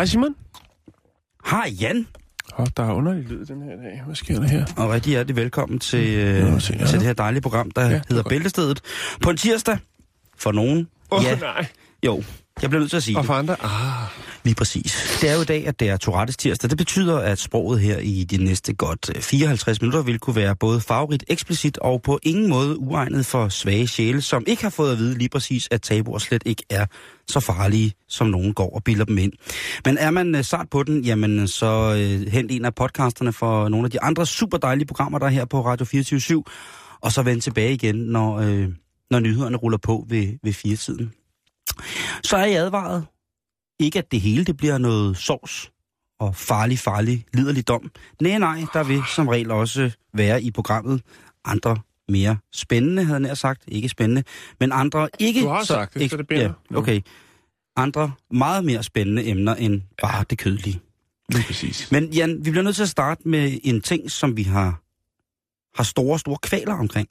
Hej Simon. Hej Jan, Oh, der er underlig lyd den her dag. Hvad sker der her? og rigtig hjertelig velkommen til, Nå, øh, her. til det her dejlige program, der Ja, ja, er hedder. Bæltestedet. På en tirsdag, for nogen, Åh ja, oh, nej. jo, jeg bliver nødt til at sige Og for andre? Ah, Lige præcis. Det er jo i dag, at det er Tourettes tirsdag. Det betyder, at sproget her i de næste godt øh, 54 minutter vil kunne være både favorit, eksplicit og på ingen måde uegnet for svage sjæle, som ikke har fået at vide lige præcis, at tabuer slet ikke er så farlige, som nogen går og bilder dem ind. Men er man øh, sart på den, jamen så øh, hent en af podcasterne for nogle af de andre super dejlige programmer, der er her på Radio 24 og så vend tilbage igen, når, øh, når nyhederne ruller på ved, ved firetiden. Så er jeg advaret. Ikke at det hele det bliver noget sovs og farlig, farlig, liderlig dom. Nej, nej, der vil som regel også være i programmet andre mere spændende, havde jeg sagt. Ikke spændende, men andre ikke... Du har sagt det, så det bliver. Ja, okay. Andre meget mere spændende emner end bare det kødelige. lige præcis. Men Jan, vi bliver nødt til at starte med en ting, som vi har, har store, store kvaler omkring.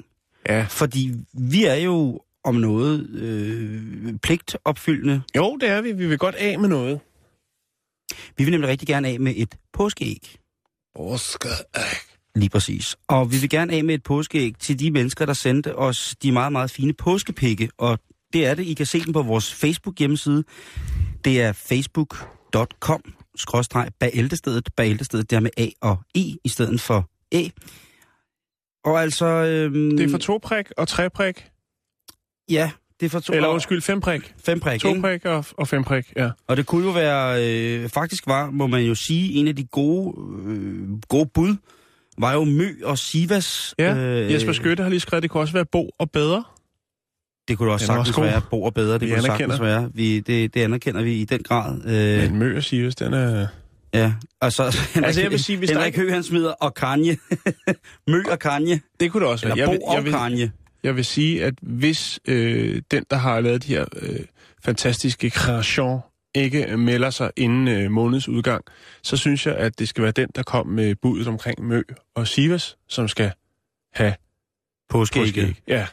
Ja. Fordi vi er jo om noget øh, pligtopfyldende. Jo, det er vi. Vi vil godt af med noget. Vi vil nemlig rigtig gerne af med et påskeæg. Oscar. Lige præcis. Og vi vil gerne af med et påskeæg til de mennesker, der sendte os de meget, meget fine påskepikke. Og det er det. I kan se dem på vores Facebook-hjemmeside. Det er facebook.com skråstreg bagæltestedet. Bagæltestedet der med A og E i stedet for E. Og altså... Øhm, Det er for to prik og tre prik. Ja, det er for to... Eller undskyld, fem prik. Fem prik, To ikke? prik og, og fem prik, ja. Og det kunne jo være, øh, faktisk var, må man jo sige, en af de gode, øh, gode bud, var jo Mø og Sivas. ja. Øh, Jesper Skytte har lige skrevet, det kunne også være Bo og Bedre. Det kunne det også sagtens også være. Bo og bedre, det Vi kunne det sagtens anerkender. være. Vi, det, det anerkender vi i den grad. Øh, Men Mø og Sivas, den er... ja, og så Henrik, Altså, jeg vil sige, hvis der Henrik ikke- Høgh, han smider og Kanye. Mø og Kanye. Det kunne det også være. Eller Jeg Bo vil, jeg, og vil, Kanye. Jeg vil sige, at hvis øh, den, der har lavet de her øh, fantastiske kreation, ikke melder sig inden øh, måneds udgang, så synes jeg, at det skal være den, der kom med budet omkring Mø og Sivas, som skal have Påskeægget. påskeæg. Ja,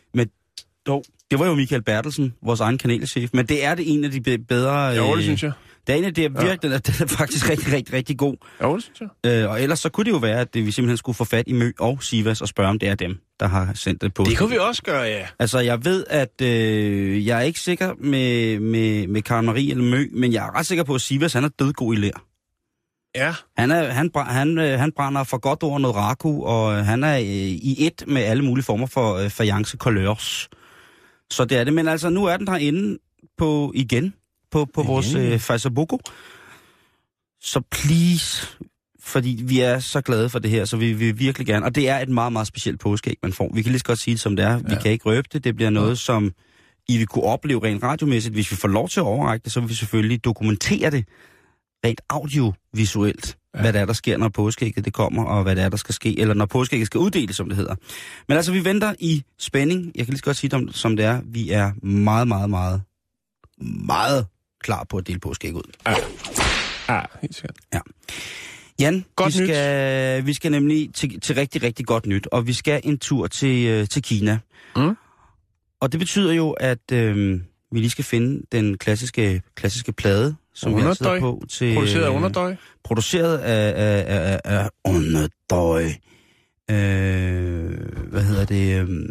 Jo, det var jo Michael Bertelsen, vores egen kanalchef. Men det er det en af de be- bedre... jo, øh, det synes jeg. Det er en af de virkelig, den, er, den er faktisk rigtig, rigtig, rigtig god. Det synes jeg. Øh, og ellers så kunne det jo være, at vi simpelthen skulle få fat i Mø og Sivas og spørge, om det er dem, der har sendt det på. Det kunne vi også gøre, ja. Altså, jeg ved, at øh, jeg er ikke sikker med, med, med Karen Marie eller Mø, men jeg er ret sikker på, at Sivas, han er dødgod i lær. Ja, Han, er, han, han, øh, han brænder for godt over noget raku, og øh, han er øh, i et med alle mulige former for øh, fajance couleurs. Så det er det. Men altså, nu er den herinde på igen, på, på Igen, vores øh, Facebook. Så please, fordi vi er så glade for det her, så vi vil virkelig gerne. Og det er et meget, meget specielt påskeæg, man får. Vi kan lige så godt sige det, som det er. Ja. Vi kan ikke røbe det. Det bliver noget, som I vil kunne opleve rent radiomæssigt. Hvis vi får lov til at overrække det, så vil vi selvfølgelig dokumentere det rent audiovisuelt, ja. Hvad det er, der sker, når påskeægget det kommer, og hvad det er, der skal ske, eller når påskeægget skal uddeles, som det hedder. Men altså, vi venter i spænding. Jeg kan lige så godt sige det, om- som det er. Vi er meget, meget, meget, meget klar på at dele påskeæg ud. ja helt sikkert. Jan, Godt vi, nyt. skal, vi skal nemlig til, til rigtig, rigtig godt nyt, og vi skal en tur til, øh, til Kina. Mm. Og det betyder jo, at øh, vi lige skal finde den klassiske, klassiske plade, som vi Underdøj. på til... Produceret af øh, underdøj. produceret af, af, af, af, af Underdøj. Øh, hvad hedder det? Øh,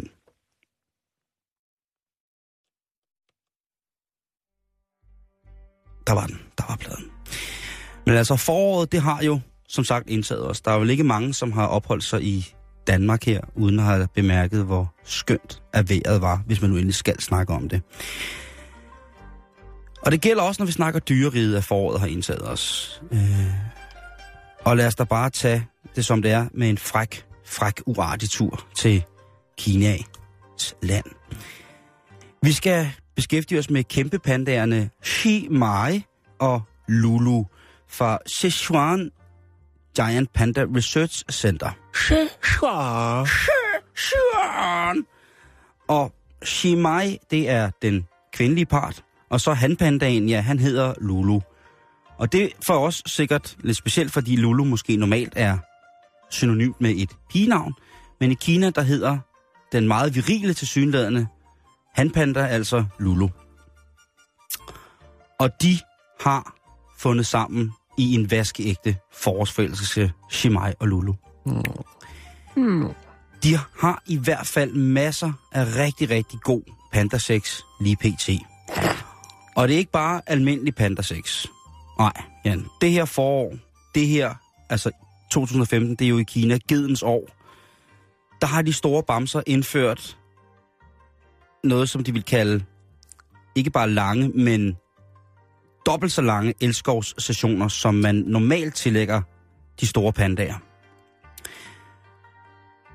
der var den. Der var pladen. Men altså foråret, det har jo som sagt indtaget os. Der er vel ikke mange, som har opholdt sig i Danmark her, uden at have bemærket, hvor skønt at vejret var, hvis man nu endelig skal snakke om det. Og det gælder også, når vi snakker dyreriget, at foråret har indtaget os. Øh, og lad os da bare tage det, som det er, med en fræk, fræk, uartig tur til Kinas land. Vi skal beskæftige os med kæmpepandaerne Shi Mai og Lulu fra Sichuan Giant Panda Research Center. Sichuan! Og Shi Mai, det er den kvindelige part, og så hanpandaen, ja, han hedder Lulu. Og det er for os sikkert lidt specielt, fordi Lulu måske normalt er synonymt med et pigenavn, men i Kina, der hedder den meget virile til hanpanda, altså Lulu. Og de har fundet sammen i en vaskeægte forårsforelskelse, Shimai og Lulu. Hmm. De har i hvert fald masser af rigtig, rigtig god pandasex lige pt. Og det er ikke bare almindelig pandasex. Nej, Jan. Det her forår, det her, altså 2015, det er jo i Kina, gedens år. Der har de store bamser indført noget, som de vil kalde ikke bare lange, men dobbelt så lange elskovssessioner, som man normalt tillægger de store pandager.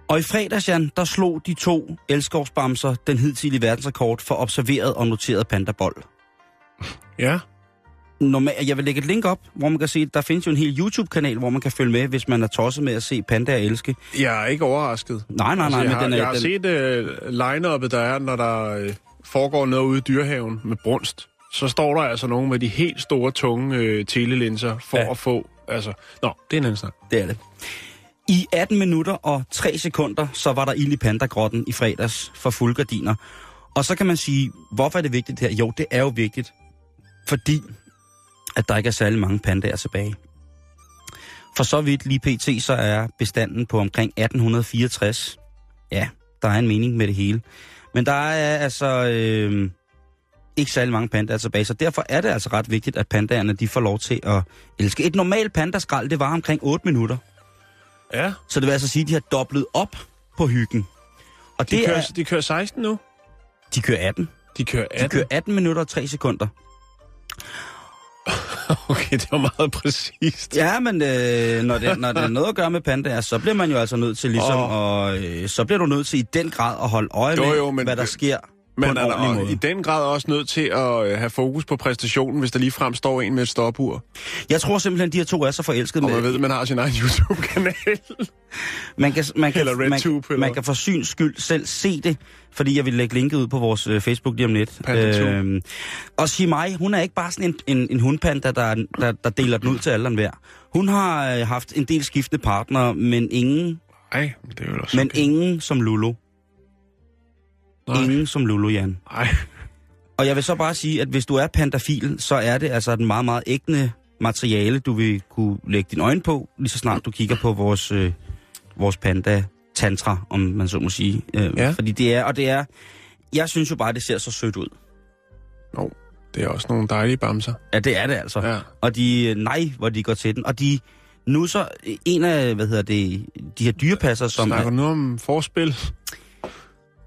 Og i fredags, Jan, der slog de to elskovsbamser den hidtidige verdensrekord for observeret og noteret pandabold. Ja. Normal, jeg vil lægge et link op, hvor man kan se, der findes jo en hel YouTube-kanal, hvor man kan følge med, hvis man er tosset med at se pandaer elske. Jeg er ikke overrasket. Nej, nej, nej, altså, jeg men har, den er... jeg har den, set uh, line-uppet, der er, når der uh, foregår noget ude i dyrehaven med brunst. Så står der altså nogen med de helt store, tunge uh, telelinser for ja. at få... Altså, nå, det er en anden snak. Det er det. I 18 minutter og 3 sekunder, så var der ild i pandagrotten i fredags for fuldgardiner. Og så kan man sige, hvorfor er det vigtigt her? Jo, det er jo vigtigt, fordi at der ikke er særlig mange pandaer tilbage. For så vidt lige pt, så er bestanden på omkring 1864. Ja, der er en mening med det hele. Men der er altså øh, ikke særlig mange pandaer tilbage, så derfor er det altså ret vigtigt, at pandaerne de får lov til at elske. Et normalt pandaskrald, det var omkring 8 minutter. Ja, Så det vil altså sige, at de har dobblet op på hyggen. Og de, det kører, er, de kører 16 nu. de kører 18. De kører De 18. kører 18 minutter og 3 sekunder. Okay, det var meget præcist. Ja, men øh, når, det, når det er noget at gøre med pandaer, så bliver man jo altså nødt til ligesom, Åh. og øh, så bliver du nødt til i den grad at holde øje Jo, med, jo, men- hvad der sker Men en er der måde. i den grad også nødt til at øh, have fokus på præstationen, hvis der lige frem står en med et stopur, Jeg tror simpelthen, de her to er så forelskede og med, man ved, at man har sin egen YouTube-kanal. Man kan, man kan, man, eller man kan for syns skyld selv se det, fordi jeg vil lægge linket ud på vores øh, Facebook lige om lidt. Øhm, og Shimai, hun er ikke bare sådan en, en, en hundpanda, der, der, der deler den ud til alle og hver. Hun har øh, haft en del skiftende partnere, men ingen, Nej, det er jo også men okay. ingen som Lulu. Nej. Ingen som Lulu, Jan. Ej. Og jeg vil så bare sige, at hvis du er pandafil, så er det altså et meget, meget ægte materiale, du vil kunne lægge din øjne på, lige så snart du kigger på vores, øh, vores panda tantra, om man så må sige. Øh, Ja. Fordi det er, og det er, jeg synes jo bare, det ser så sødt ud. Nå, det er også nogle dejlige bamser. Ja, det er det altså. Ja. Og de, øh, nej, hvor de går til den. Og de, nu så, en af, hvad hedder det, de her dyrepasser, som... Snakker Er, nu om forspil?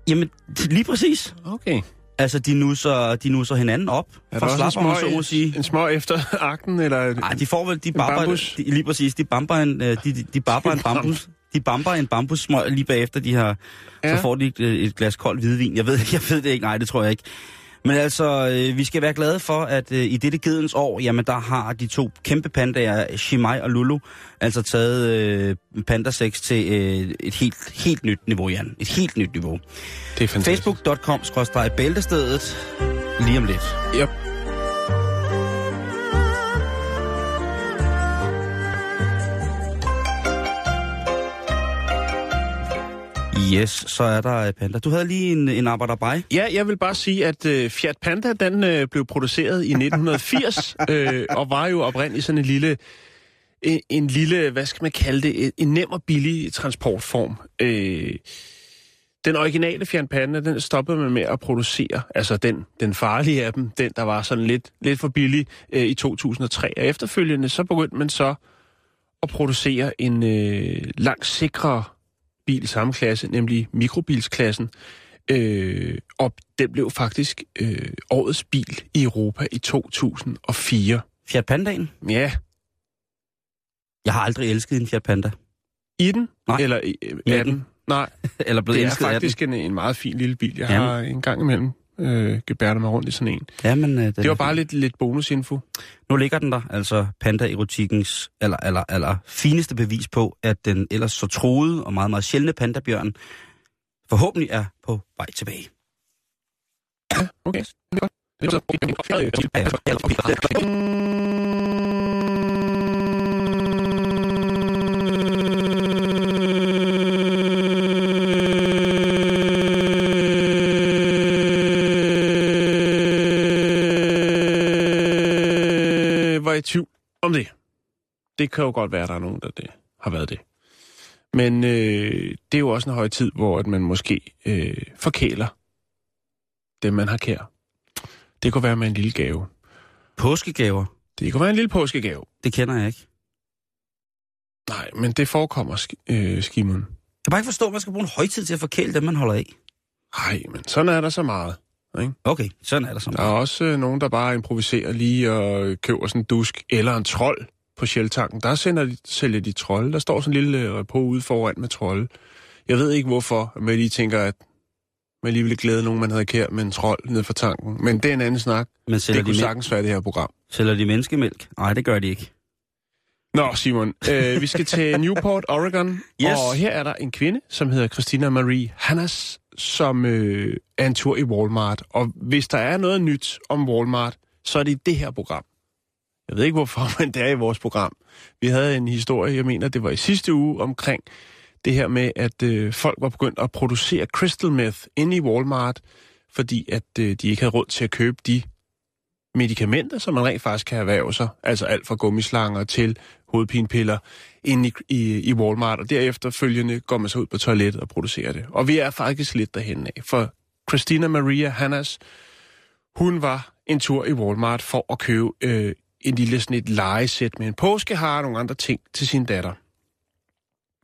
Jamen, lige præcis. Okay. Altså, de nusser, de nusser hinanden op, Er der også en slappe, om små, så må sige. en små efter akten, eller... Nej, de får vel, de En bambus? de, lige præcis, de bamper en, øh, de, de, de bamper en bambus, de bamper en bambussmøg lige bagefter de har, ja. Ja. så får de et, øh, et glas kold hvidvin. Jeg ved, jeg ved det ikke, nej, det tror jeg ikke. Men altså, øh, vi skal være glade for, at øh, i dette gedens år, jamen der har de to kæmpe pandaer, Shimai og Lulu, altså taget øh, pandasex til øh, et helt, helt nyt niveau, Jan. Et helt nyt niveau. Det er fantastisk. Facebook.com-bæltestedet lige om lidt. Yep. Yes, så er der øh, panda. Du havde lige en, en arbejderbej. Ja, jeg vil bare sige, at øh, Fiat Panda, den øh, blev produceret i 1980, øh, og var jo oprindeligt sådan en lille, en, en lille, hvad skal man kalde det, en, en nem og billig transportform. Øh, den originale Fiat Panda, den stoppede man med at producere, altså den, den farlige af dem, den der var sådan lidt, lidt for billig øh, i 2003. Og efterfølgende, så begyndte man så at producere en øh, langt sikrere bil i samme klasse, nemlig mikrobilsklassen, Øh, og den blev faktisk øh, årets bil i Europa i 2004. Fiat Pandaen? Ja, Jeg har aldrig elsket en Fiat Panda. i den? Nej. Eller i, øh, er den? Nej, Eller blevet det er faktisk en, en meget fin lille bil. Jeg Jamen. har en gang imellem øh, gebærdet mig rundt i sådan en. Ja, men, øh, den Det var bare lidt, lidt bonusinfo. Nu ligger den der, altså panda-erotikkens aller, aller, aller fineste bevis på, at den ellers så troede og meget, meget sjældne pandabjørn forhåbentlig er på vej tilbage. Okay, det er godt. Det er Øh, var i tvivl om det. Det kan jo godt være, at der er nogen, der det har været det. Men øh, det er jo også en høj tid, hvor at man måske øh, forkæler dem, man har kær. Det kunne være med en lille gave. Påskegaver, Det kunne være en lille påskegave. det kender jeg ikke. Nej, men det forekommer, sk- øh, Skimon. Jeg kan bare ikke forstå, at man skal bruge en højtid til at forkæle dem, man holder af. Nej, men sådan er der så meget. Ikke? Okay, sådan er der sådan. Der er også øh, nogen, der bare improviserer lige og køber sådan en dusk eller en trold på Shelltanken. Der sender de, sælger de trolde. Der står sådan en lille øh, på ude foran med trolde. Jeg ved ikke hvorfor, men jeg lige tænker, at man lige ville glæde nogen, man havde kær med en trold ned for tanken. Men det er en anden snak. Men Det kunne de, men- sagtens være det her program. sælger de menneskemælk? Nej, det gør de ikke. Nå, Simon, øh, vi skal til Newport, Oregon, Yes. og her er der en kvinde, som hedder Christina Marie Hannas, som øh, er en tur i Walmart. Og hvis der er noget nyt om Walmart, så er det i det her program. Jeg ved ikke hvorfor, men det er i vores program. Vi havde en historie, jeg mener, det var i sidste uge, omkring det her med, at øh, folk var begyndt at producere crystal meth inde i Walmart, fordi at øh, de ikke havde råd til at købe de medicamenter, som man rent faktisk kan erhverve sig. Altså alt fra gummislanger til hovedpinepiller inde i, i, i Walmart, og derefter følgende går man så ud på toilettet og producerer det. Og vi er faktisk lidt derhen af, for Christina Maria Hannas, hun var en tur i Walmart for at købe øh, en lille sådan et legesæt med en påskehare og nogle andre ting til sin datter.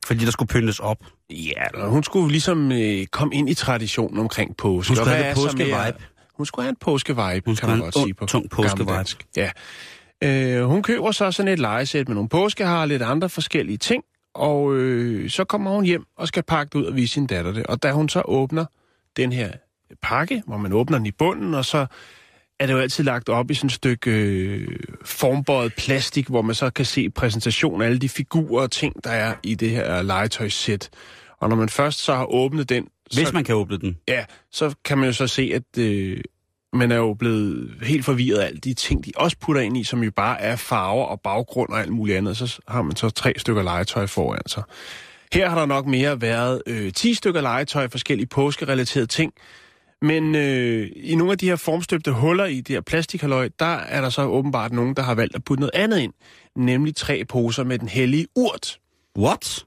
Fordi der skulle pyntes op. Ja, hun skulle ligesom øh, komme ind i traditionen omkring påske. Hun skulle Og have så påske-vibe. Hun skulle have en påske-vibe, Hun kan man godt en sige på tung påske-vibe. Ja. Øh, hun køber så sådan et legesæt med nogle påskehar og lidt andre forskellige ting, og øh, så kommer hun hjem og skal pakke det ud og vise sin datter det. Og da hun så åbner den her pakke, hvor man åbner den i bunden, og så er det jo altid lagt op i sådan et stykke øh, formbøjet plastik, hvor man så kan se præsentation af alle de figurer og ting, der er i det her legetøjssæt. Og når man først så har åbnet den, Hvis så, man kan åbne den. ja, så kan man jo så se, at øh, man er jo blevet helt forvirret af alle de ting, de også putter ind i, som jo bare er farver og baggrund og alt muligt andet. Så har man så tre stykker legetøj foran sig. Her har der nok mere været øh, 10 stykker legetøj, forskellige påskerelaterede ting. Men øh, i nogle af de her formstøbte huller i det her plastikhaløj, der er der så åbenbart nogen, der har valgt at putte noget andet ind. Nemlig tre poser med den hellige urt. What?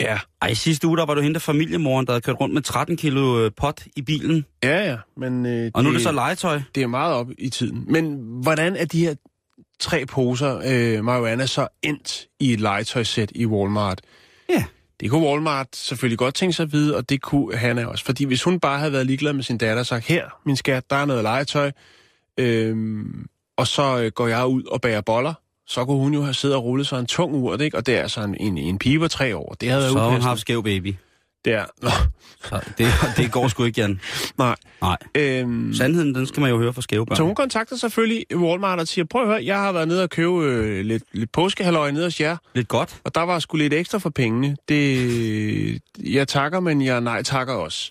Ja. Ej, sidste uge, der var du hente familiemoren, der havde kørt rundt med 13 kilo øh, pot i bilen. Ja, ja. Men, øh, Og nu er det så legetøj. Det er meget op i tiden. Men hvordan er de her tre poser øh, marihuana så endt i et legetøjssæt i Walmart? Ja. Det kunne Walmart selvfølgelig godt tænke sig at vide, og det kunne Hanna også. Fordi hvis hun bare havde været ligeglad med sin datter og sagt, her, min skat, der er noget legetøj, øhm, og så øh, går jeg ud og bærer boller, så kunne hun jo have siddet og rullet sig en tung urt, ikke? Og det er altså en, en, en pige på tre år. Det havde Så hun haft skæv baby. Det er, nå, det, det går sgu ikke, Jan. nej. Nej. Øhm, Sandheden, den skal man jo høre fra skæve børn. Så hun kontakter selvfølgelig Walmart og siger, prøv at høre, jeg har været nede og købe øh, lidt, lidt påskehalløj nede hos jer, Lidt godt. og der var sgu lidt ekstra for pengene. Det, jeg takker, men jeg nej takker også.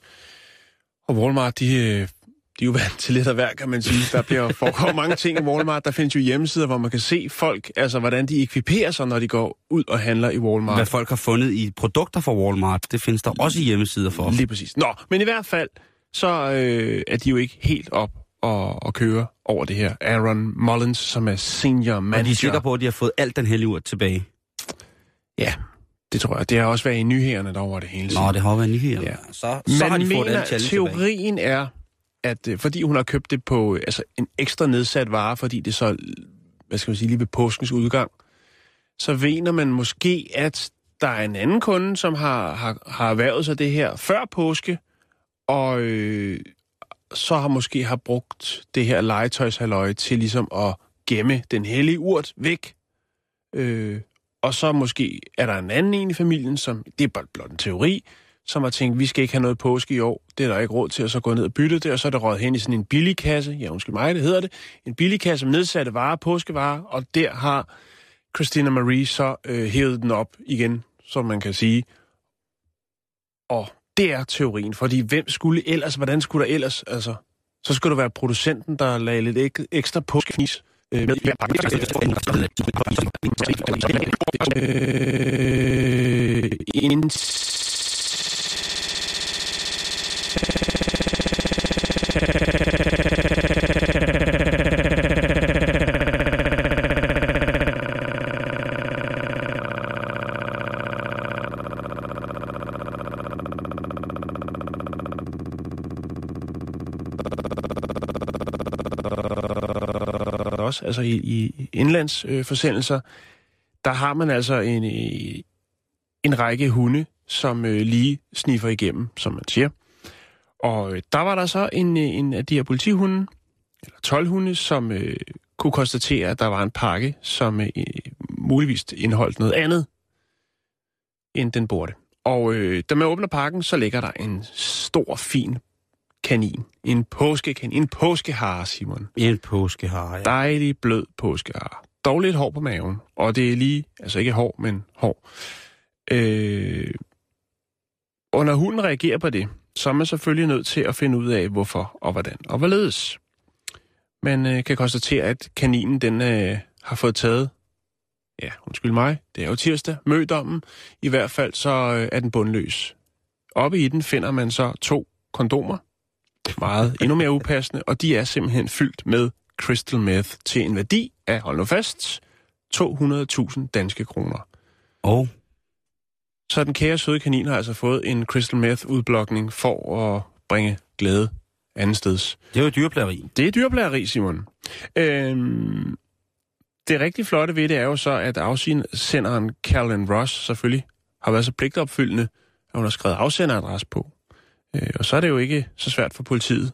Og Walmart, de, øh, de er jo vant til lidt af hver, kan man sige. Der bliver foregår mange ting i Walmart. Der findes jo hjemmesider, hvor man kan se folk, altså hvordan de ekviperer sig, når de går ud og handler i Walmart. Hvad folk har fundet i produkter fra Walmart, det findes der også i hjemmesider for. Lige præcis. Nå, men i hvert fald, så øh, er de jo ikke helt op og, og køre over det her. Aaron Mullins, som er senior manager. Og de er sikre på, at de har fået alt den hellige urt tilbage. Ja, det tror jeg. Det har også været i nyhederne, der over det hele. Nå, det har været nyheder. Ja. Ja. Så, så Man har de fået mener, alt challenge tilbage. teorien er, at øh, fordi hun har købt det på øh, altså en ekstra nedsat vare, fordi det så, hvad skal man sige, lige ved påskens udgang, så vener man måske, at der er en anden kunde, som har, har, har erhvervet sig det her før påske, og øh, så har måske har brugt det her legetøjshalløj til ligesom at gemme den hellige urt væk. Øh, og så måske er der en anden en i familien, som, det er blot en teori, som har tænkt, vi skal ikke have noget påske i år, det er der ikke råd til, at så gå ned og bytte det, og så er det røget hen i sådan en billigkasse, ja undskyld mig, det hedder det, en billigkasse med nedsatte varer, påskevarer, og der har Christina Marie så øh, hævet den op igen, som man kan sige. Og det er teorien, fordi hvem skulle ellers, hvordan skulle der ellers, altså, så skulle det være producenten, der lagde lidt ek, ekstra påskefnis øh, med i hver pakke. Øh, også, altså i, i indlandsforsendelser, øh, der har man altså en, øh, en række hunde, som øh, lige sniffer igennem, som man siger. Og øh, der var der så en, øh, en af de her politihunde, eller 12 hunde, som øh, kunne konstatere, at der var en pakke, som øh, muligvis indeholdt noget andet, end den burde. Og øh, da man åbner pakken, så ligger der en stor, fin kanin. En påskekanin. En påskehare, Simon. En påskehare, ja. Dejlig, blød påskehare. Dog lidt hår på maven. Og det er lige, altså ikke hår, men hår. Øh, og når hunden reagerer på det, så er man selvfølgelig nødt til at finde ud af, hvorfor og hvordan og hvorledes. Man øh, kan konstatere, at kaninen den øh, har fået taget, ja, undskyld mig, det er jo tirsdag, mødommen. I hvert fald så øh, er den bundløs. Oppe i den finder man så to kondomer, meget endnu mere upassende, og de er simpelthen fyldt med crystal meth til en værdi af, hold nu fast, 200.000 danske kroner. Og? Så den kære søde kanin har altså fået en crystal meth udblokning for at bringe glæde anden steds. Det er jo dyreplageri. Det er dyreplageri, Simon. Øhm, det rigtig flotte ved det er jo så, at afsenderen Carolyn Ross selvfølgelig har været så pligtopfyldende, at hun har skrevet afsenderadresse på. Øh, og så er det jo ikke så svært for politiet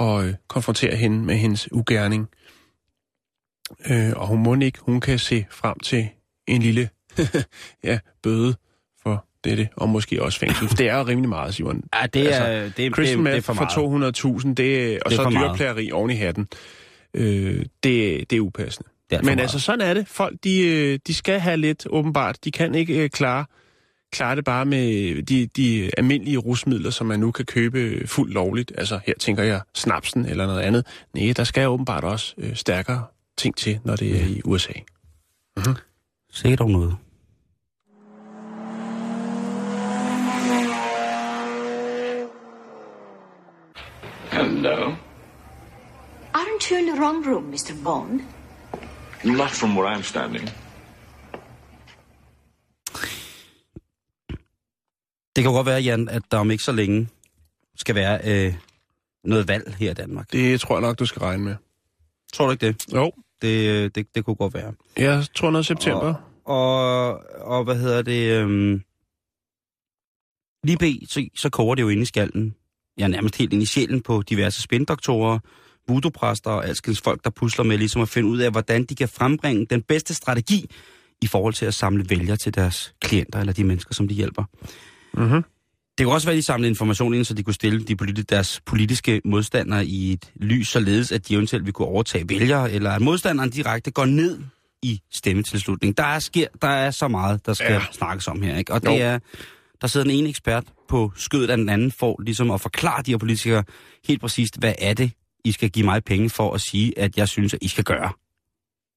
at øh, konfrontere hende med hendes ugerning. Øh, og hun må ikke, hun kan se frem til en lille ja, bøde for dette, og måske også fængsel. Det er jo rimelig meget, Simon. Ja, det er, altså, det, det, det, det er for for 200.000, det, og det så dyrplageri oven i hatten. Øh, det, det er upassende. Det er Men meget. altså, sådan er det. Folk, de, øh, de skal have lidt, åbenbart. De kan ikke øh, klare klare det bare med de, de almindelige rusmidler, som man nu kan købe fuldt lovligt. Altså her tænker jeg snapsen eller noget andet. Nej, der skal åbenbart også øh, stærkere ting til, når det er i USA. Mm-hmm. Se dog noget. Hello? Aren't you in the wrong room, Mr. Bond? Not from where I'm standing. Det kan godt være, Jan, at der om ikke så længe skal være øh, noget valg her i Danmark. Det tror jeg nok, du skal regne med. Tror du ikke det? Jo. Det, øh, det, det kunne godt være. Jeg tror noget september. Og, og, og hvad hedder det? Øhm, lige bag, så, så koger det jo ind i skallen. Ja, nærmest helt ind i sjælen på diverse spindoktorer, voodoo-præster og alskens folk, der pusler med ligesom at finde ud af, hvordan de kan frembringe den bedste strategi i forhold til at samle vælger til deres klienter eller de mennesker, som de hjælper. Mm-hmm. Det kunne også være, at de samlede information ind, så de kunne stille de politi- deres politiske modstandere i et lys, således at de eventuelt ville kunne overtage vælgere, eller at modstanderen direkte går ned i stemmetilslutning. Der er, sker, der er så meget, der skal ja. snakkes om her. Ikke? Og jo. det er, der sidder en ene ekspert på skødet af den anden for ligesom at forklare de her politikere helt præcist, hvad er det, I skal give mig penge for at sige, at jeg synes, at I skal gøre.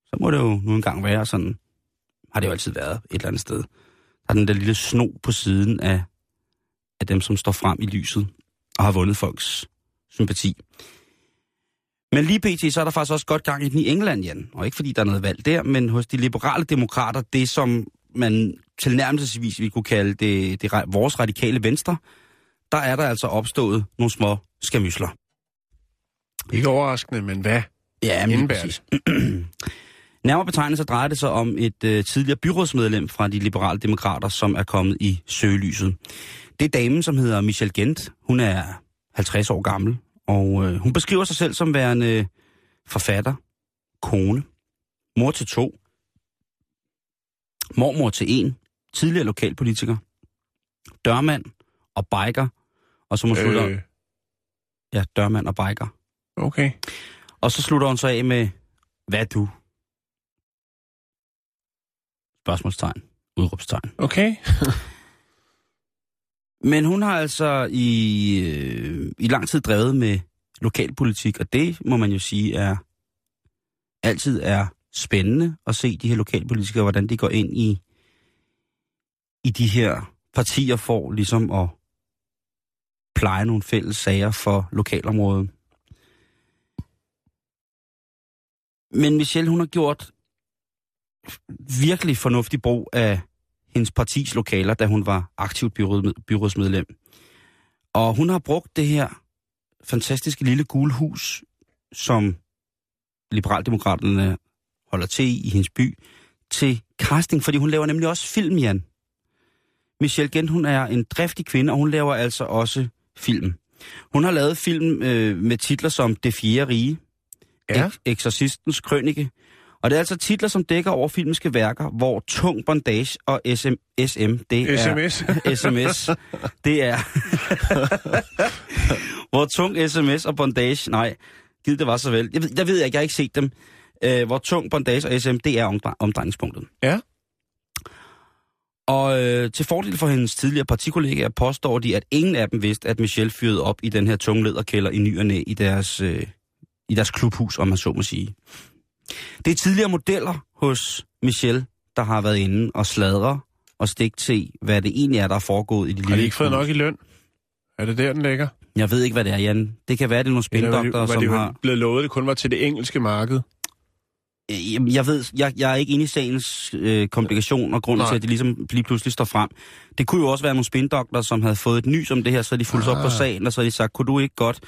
Så må det jo nu engang være sådan, har det jo altid været et eller andet sted. Der er den der lille sno på siden af af dem, som står frem i lyset og har vundet folks sympati. Men lige pt. så er der faktisk også godt gang i den i England, Jan. Og ikke fordi der er noget valg der, men hos de liberale demokrater, det som man tilnærmelsesvis vi kunne kalde det, det, vores radikale venstre, der er der altså opstået nogle små skamysler. Ikke overraskende, men hvad ja, men præcis. Nærmere betegnet så drejer det sig om et øh, tidligere byrådsmedlem fra de liberale demokrater, som er kommet i søgelyset. Det er damen, som hedder Michelle Gent. Hun er 50 år gammel, og øh, hun beskriver sig selv som værende forfatter, kone, mor til to, mormor til en, tidligere lokalpolitiker, dørmand og biker, og så må slutter... Øh, Ja, dørmand og biker. okay. Og så slutter hun så af med, hvad du? Spørgsmålstegn. Udråbstegn. Okay. Men hun har altså i, øh, i lang tid drevet med lokalpolitik, og det må man jo sige er altid er spændende at se de her lokalpolitikere, hvordan de går ind i, i de her partier for ligesom at pleje nogle fælles sager for lokalområdet. Men Michelle, hun har gjort virkelig fornuftig brug af hendes partis lokaler, da hun var aktivt byråd, byrådsmedlem. Og hun har brugt det her fantastiske lille gule hus, som Liberaldemokraterne holder til i, hendes by, til casting, fordi hun laver nemlig også film, Jan. Michelle Gent, hun er en driftig kvinde, og hun laver altså også film. Hun har lavet film øh, med titler som Det Fjerde Rige, Ja. Ek- Exorcistens Krønike, og det er altså titler, som dækker over filmiske værker, hvor tung bondage og SM, SM det er... SMS. SMS, det er... hvor tung sms og bondage... Nej, giv det var så vel. Jeg ved, jeg ved ikke, jeg har ikke set dem. Øh, hvor tung bondage og SM, det er omdre- omdrejningspunktet. Ja. Og øh, til fordel for hendes tidligere partikollegaer påstår de, at ingen af dem vidste, at Michelle fyrede op i den her tunge lederkælder i ny og næ i deres, øh, i deres klubhus, om man så må sige. Det er tidligere modeller hos Michelle, der har været inde og sladre og stik til, hvad det egentlig er, der er foregået i de Har lille de ikke fået nok i løn? Er det der, den ligger? Jeg ved ikke, hvad det er, Jan. Det kan være, det er nogle spindoktorer, som det har... blevet lovet, at det kun var til det engelske marked? Øh, Jamen, jeg ved, jeg, jeg er ikke inde i sagens øh, komplikation og grunden Nej. til, at det ligesom lige pludselig står frem. Det kunne jo også være nogle spindoktorer, som havde fået et nys om det her, så de fulgte ah. op på Ah. sagen, og så de sagt, kunne du ikke godt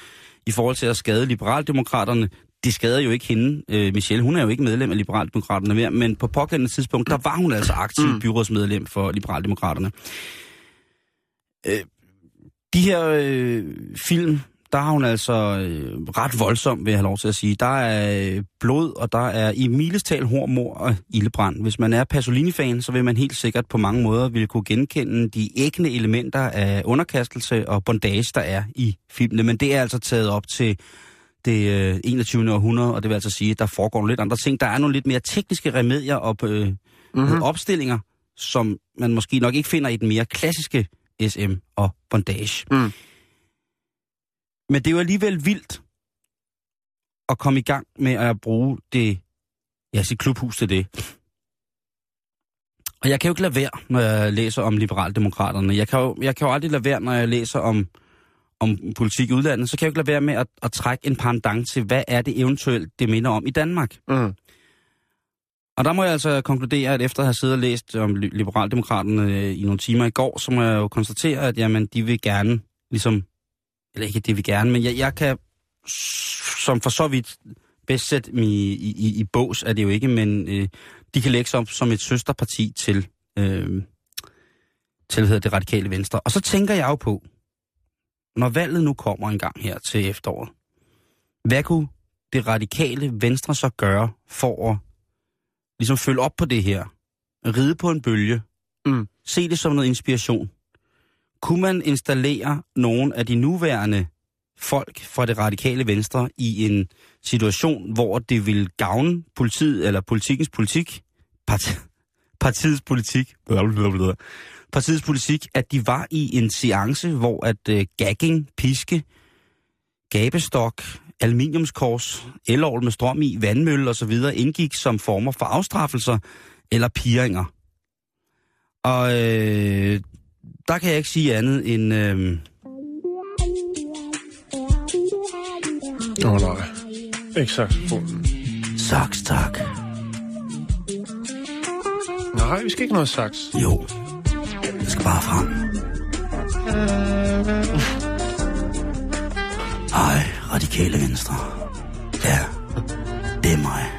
i forhold til at skade liberaldemokraterne, det skader jo ikke hende, øh, Michelle, hun er jo ikke medlem af Liberaldemokraterne mere, men på pågældende tidspunkt, der var hun altså aktiv mm. byrådsmedlem for Liberaldemokraterne. Øh, de her øh, film, der har hun altså øh, ret voldsom, vil jeg have lov til at sige. Der er øh, blod, og der er i milestal hår, mor og ildebrand. Hvis man er Pasolini-fan, så vil man helt sikkert på mange måder ville kunne genkende de ægne elementer af underkastelse og bondage, der er i filmene. Men det er altså taget op til det øh, 21. århundrede, og det vil altså sige, at der foregår nogle lidt andre ting. Der er nogle lidt mere tekniske remedier og øh, mm-hmm. opstillinger, som man måske nok ikke finder i den mere klassiske SM og bondage. Mm. Men det er jo alligevel vildt at komme i gang med at bruge det, ja, sit klubhus til det. Og jeg kan jo ikke lade være, når jeg læser om liberaldemokraterne. Jeg kan jo, jeg kan jo aldrig lade være, når jeg læser om, om politik i udlandet, så kan jeg jo ikke lade være med at, at trække en pendant til, hvad er det eventuelt, det minder om i Danmark. Mm. Og der må jeg altså konkludere, at efter at have siddet og læst om li- liberaldemokraterne øh, i nogle timer i går, så må jeg jo konstatere, at jamen, de vil gerne, ligesom, eller ikke, de vil gerne, men jeg, jeg kan som for så vidt bedst sætte dem i, i, i, bås, er det jo ikke, men øh, de kan lægge sig op som et søsterparti til, øh, til hedder det radikale venstre. Og så tænker jeg jo på, når valget nu kommer en gang her til efteråret, hvad kunne det radikale venstre så gøre for at ligesom følge op på det her? Ride på en bølge? Mm. Se det som noget inspiration? Kunne man installere nogle af de nuværende folk fra det radikale venstre i en situation, hvor det vil gavne politiet eller politikens politik, part, partiets politik, partiets politik, at de var i en seance, hvor at uh, gagging, piske, gabestok, aluminiumskors, elål med strøm i, vandmølle osv. indgik som former for afstraffelser eller piringer. Og øh, der kan jeg ikke sige andet end... Øh, Åh oh, nej. Ikke saxofonen. Saks, tak. Nej, vi skal ikke noget sax. Jo, det skal bare frem. Hej, radikale venstre. Ja, det er mig.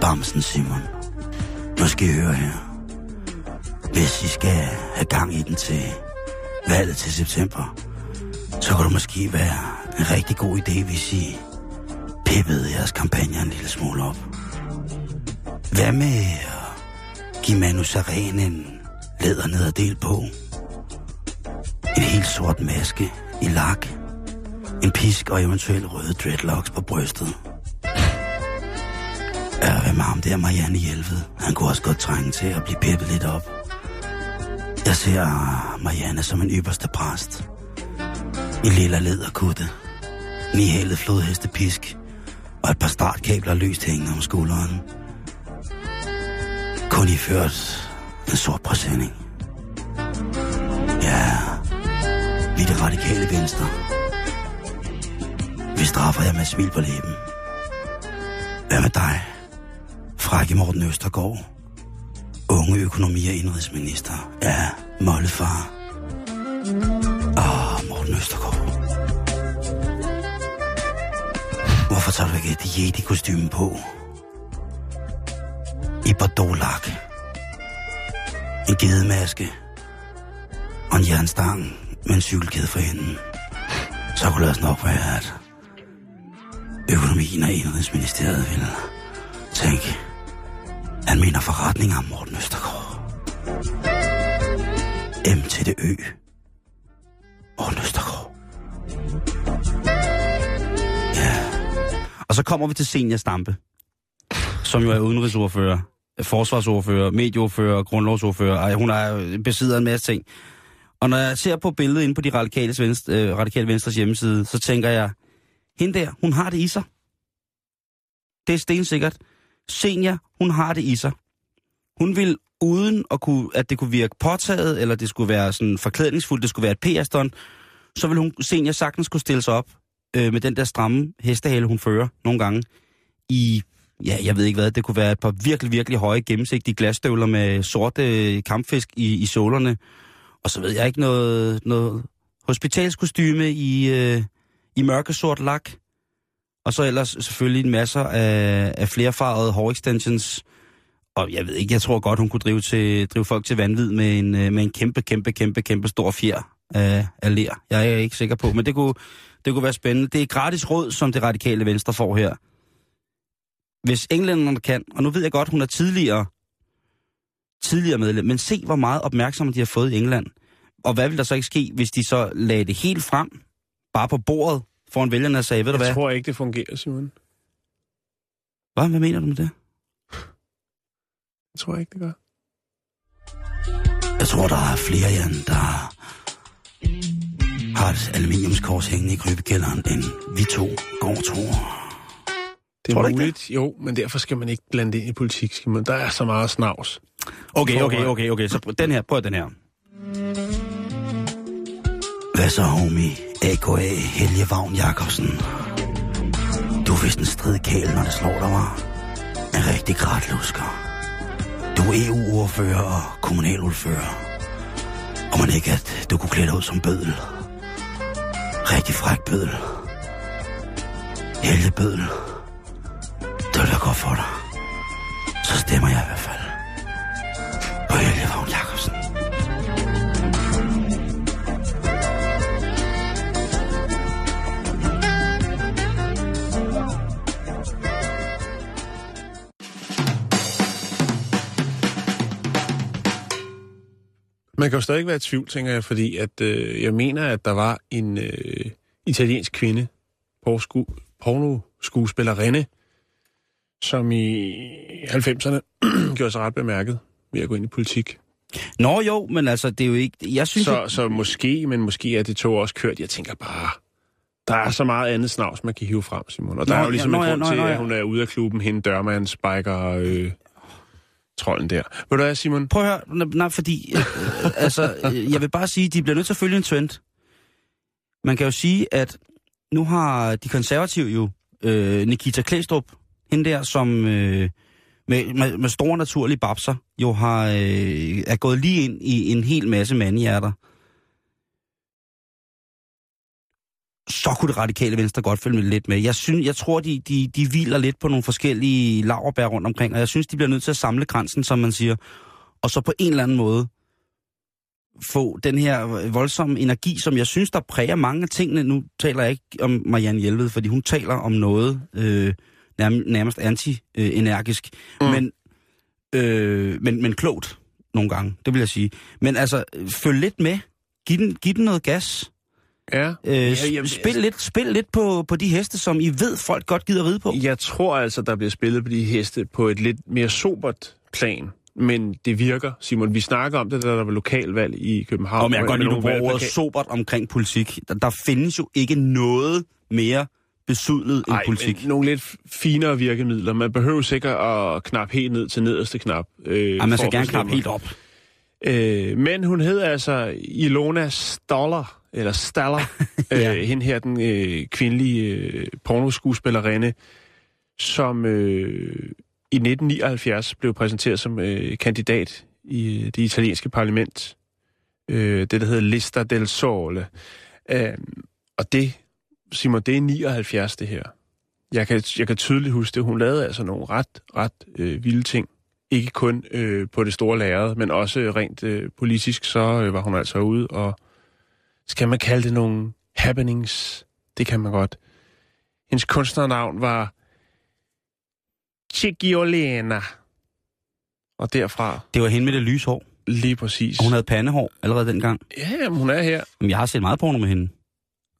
Bamsen, Simon. Nu skal I høre her. Hvis I skal have gang i den til valget til september, så kunne det måske være en rigtig god idé, hvis I pippede jeres kampagne en lille smule op. Hvad med at give Manu Saren en lædernederdel på? En helt sort maske i lak. En pisk og eventuelt røde dreadlocks på brystet. Ja, hvad med ham der Marianne Hjelved? Han kunne også godt trænge til at blive pippet lidt op. Jeg ser Marianne som en ypperste præst. I lille læderkutte. Nihælet flodhestepisk. Og et par startkabler løst hængende om skulderen. Kun iført en sort præsending. Ja, vi er det radikale venstre. Vi straffer jer med smil på læben. Hvad med dig? Frække Morten Østergaard. Unge økonomi- og indrigsminister. Ja, Mollefar. Åh, ah, Morten Østergaard. Hvorfor tager du ikke et kostume på? I Bordeaux-lak. En gedemaske. Og en jernstang med en cykelkæde for enden. Så kunne det også nok være, at økonomien og indrigsministeriet ville tænke, han mener forretning om Morten Østergaard. M til det Ø. Morten Østergaard. Ja. Og så kommer vi til Senior Stampe, som jo er udenrigsordfører, forsvarsordfører, medieordfører, grundlovsordfører. Ej, hun er øh, besidder en masse ting. Og når jeg ser på billedet inde på de radikale, venstre, øh, radikale Venstres hjemmeside, så tænker jeg, hende der, hun har det i sig. Det er stensikkert. Senior, hun har det i sig. Hun vil uden at, kunne, at det kunne virke påtaget, eller det skulle være sådan forklædningsfuldt, det skulle være et pr stånd så vil hun senior sagtens kunne stille sig op øh, med den der stramme hestehale, hun fører nogle gange, i, ja, jeg ved ikke hvad, det kunne være et par virkelig, virkelig høje, gennemsigtige glasstøvler med sorte øh, kampfisk i, i solerne, og så ved jeg ikke noget, noget hospitalskostyme i, øh, i mørkesort lak, og så ellers selvfølgelig masser af, af flerfarvede hårextensions. Og jeg ved ikke, jeg tror godt, hun kunne drive, til, drive folk til vanvid med en, øh, med en kæmpe, kæmpe, kæmpe, kæmpe stor fjer af, af lær. Jeg er ikke sikker på, men det kunne, det kunne være spændende. Det er gratis råd, som det radikale venstre får her. Hvis englænderne kan, og nu ved jeg godt, hun er tidligere, tidligere medlem, men se, hvor meget opmærksomhed de har fået i England. Og hvad vil der så ikke ske, hvis de så lagde det helt frem, bare på bordet, foran vælgerne og sagde, ved du hvad? Jeg tror ikke, det fungerer, Simon. Hvad? Hvad mener du med det? Jeg tror ikke, det gør. Jeg tror, der er flere, Jan, der har et aluminiumskors hængende i krybekælderen, end vi to går tror. Det Tror er ikke muligt, jo, men derfor skal man ikke blande ind i politik, Simon. Der er så meget snavs. Okay, okay, okay, okay. Så den her, prøv den her. Hvad så, homie? A.K.A. Helge Vagn Jacobsen. Du er vist en stridkæl, når det slår dig, var. En rigtig gratlusker. Du er EU-ordfører og kommunalordfører. Og man ikke, at du kunne klæde dig ud som bødel. Rigtig fræk bødel. Helge bødel. Det vil jeg godt for dig. Så stemmer jeg i hvert fald. På Helge Vagn Jacobsen. Man kan jo stadig være i tvivl, tænker jeg, fordi at, øh, jeg mener, at der var en øh, italiensk kvinde, pornosku- pornoskuespillerinde, som i 90'erne gjorde sig ret bemærket ved at gå ind i politik. Nå jo, men altså, det er jo ikke... Jeg synes, Så, så måske, men måske er det tog også kørt. Jeg tænker bare, der er så meget andet snavs, man kan hive frem, Simon. Og der Nå, er jo ligesom ja, en nå, ja, grund nå, til, nå, ja. at hun er ude af klubben, hende dørmand, spiker, øh, trolden der. Ved du hvad, Simon? Prøv at høre, nej, fordi, øh, altså, øh, jeg vil bare sige, de bliver nødt til at følge en trend. Man kan jo sige, at nu har de konservative jo øh, Nikita Klæstrup, hende der, som øh, med, med, med store naturlige babser, jo har, øh, er gået lige ind i en hel masse mandhjerter. så kunne det radikale venstre godt følge lidt med. Jeg, synes, jeg tror, de, de, de hviler lidt på nogle forskellige laverbær rundt omkring, og jeg synes, de bliver nødt til at samle grænsen, som man siger, og så på en eller anden måde få den her voldsomme energi, som jeg synes, der præger mange af tingene. Nu taler jeg ikke om Marianne Hjelved, fordi hun taler om noget øh, nærmest, anti-energisk, mm. men, øh, men, men klogt nogle gange, det vil jeg sige. Men altså, følg lidt med. Giv den, giv den noget gas. Ja. Øh, ja ja jamen, spil, altså- lidt, spil lidt på, på de heste, som I ved, folk godt gider ride på. Jeg tror altså, der bliver spillet på de heste på et lidt mere sobert plan. Men det virker, Simon. Vi snakker om det, da der var lokalvalg i København. Og men jeg kan godt lide, du bruger ordet sobert omkring politik. Der, der findes jo ikke noget mere besudlet Ej, politik. Men nogle lidt finere virkemidler. Man behøver sikkert at knappe helt ned til nederste knap. Øh, Ej, man skal gerne knappe helt op. Øh, men hun hed altså Ilona Staller, eller Staller, Ja. øh, hende her, den øh, kvindelige øh, pornoskuespillerinde, som øh, i 1979 blev præsenteret som øh, kandidat i det italienske parlament. Øh, det, der hedder Lista del Sole. Øh, og det, Simon, det er 79, det her. Jeg kan, jeg kan tydeligt huske det. Hun lavede altså nogle ret, ret øh, vilde ting. Ikke kun øh, på det store lærred, men også rent øh, politisk, så øh, var hun altså ude og, skal man kalde det nogle happenings? Det kan man godt. Hendes kunstnernavn var Chigiolena. Og derfra Det var hende med det lyse hår. lige præcis. Og hun havde pandehår allerede dengang. Ja, jamen, hun er her. Men jeg har set meget porno med hende.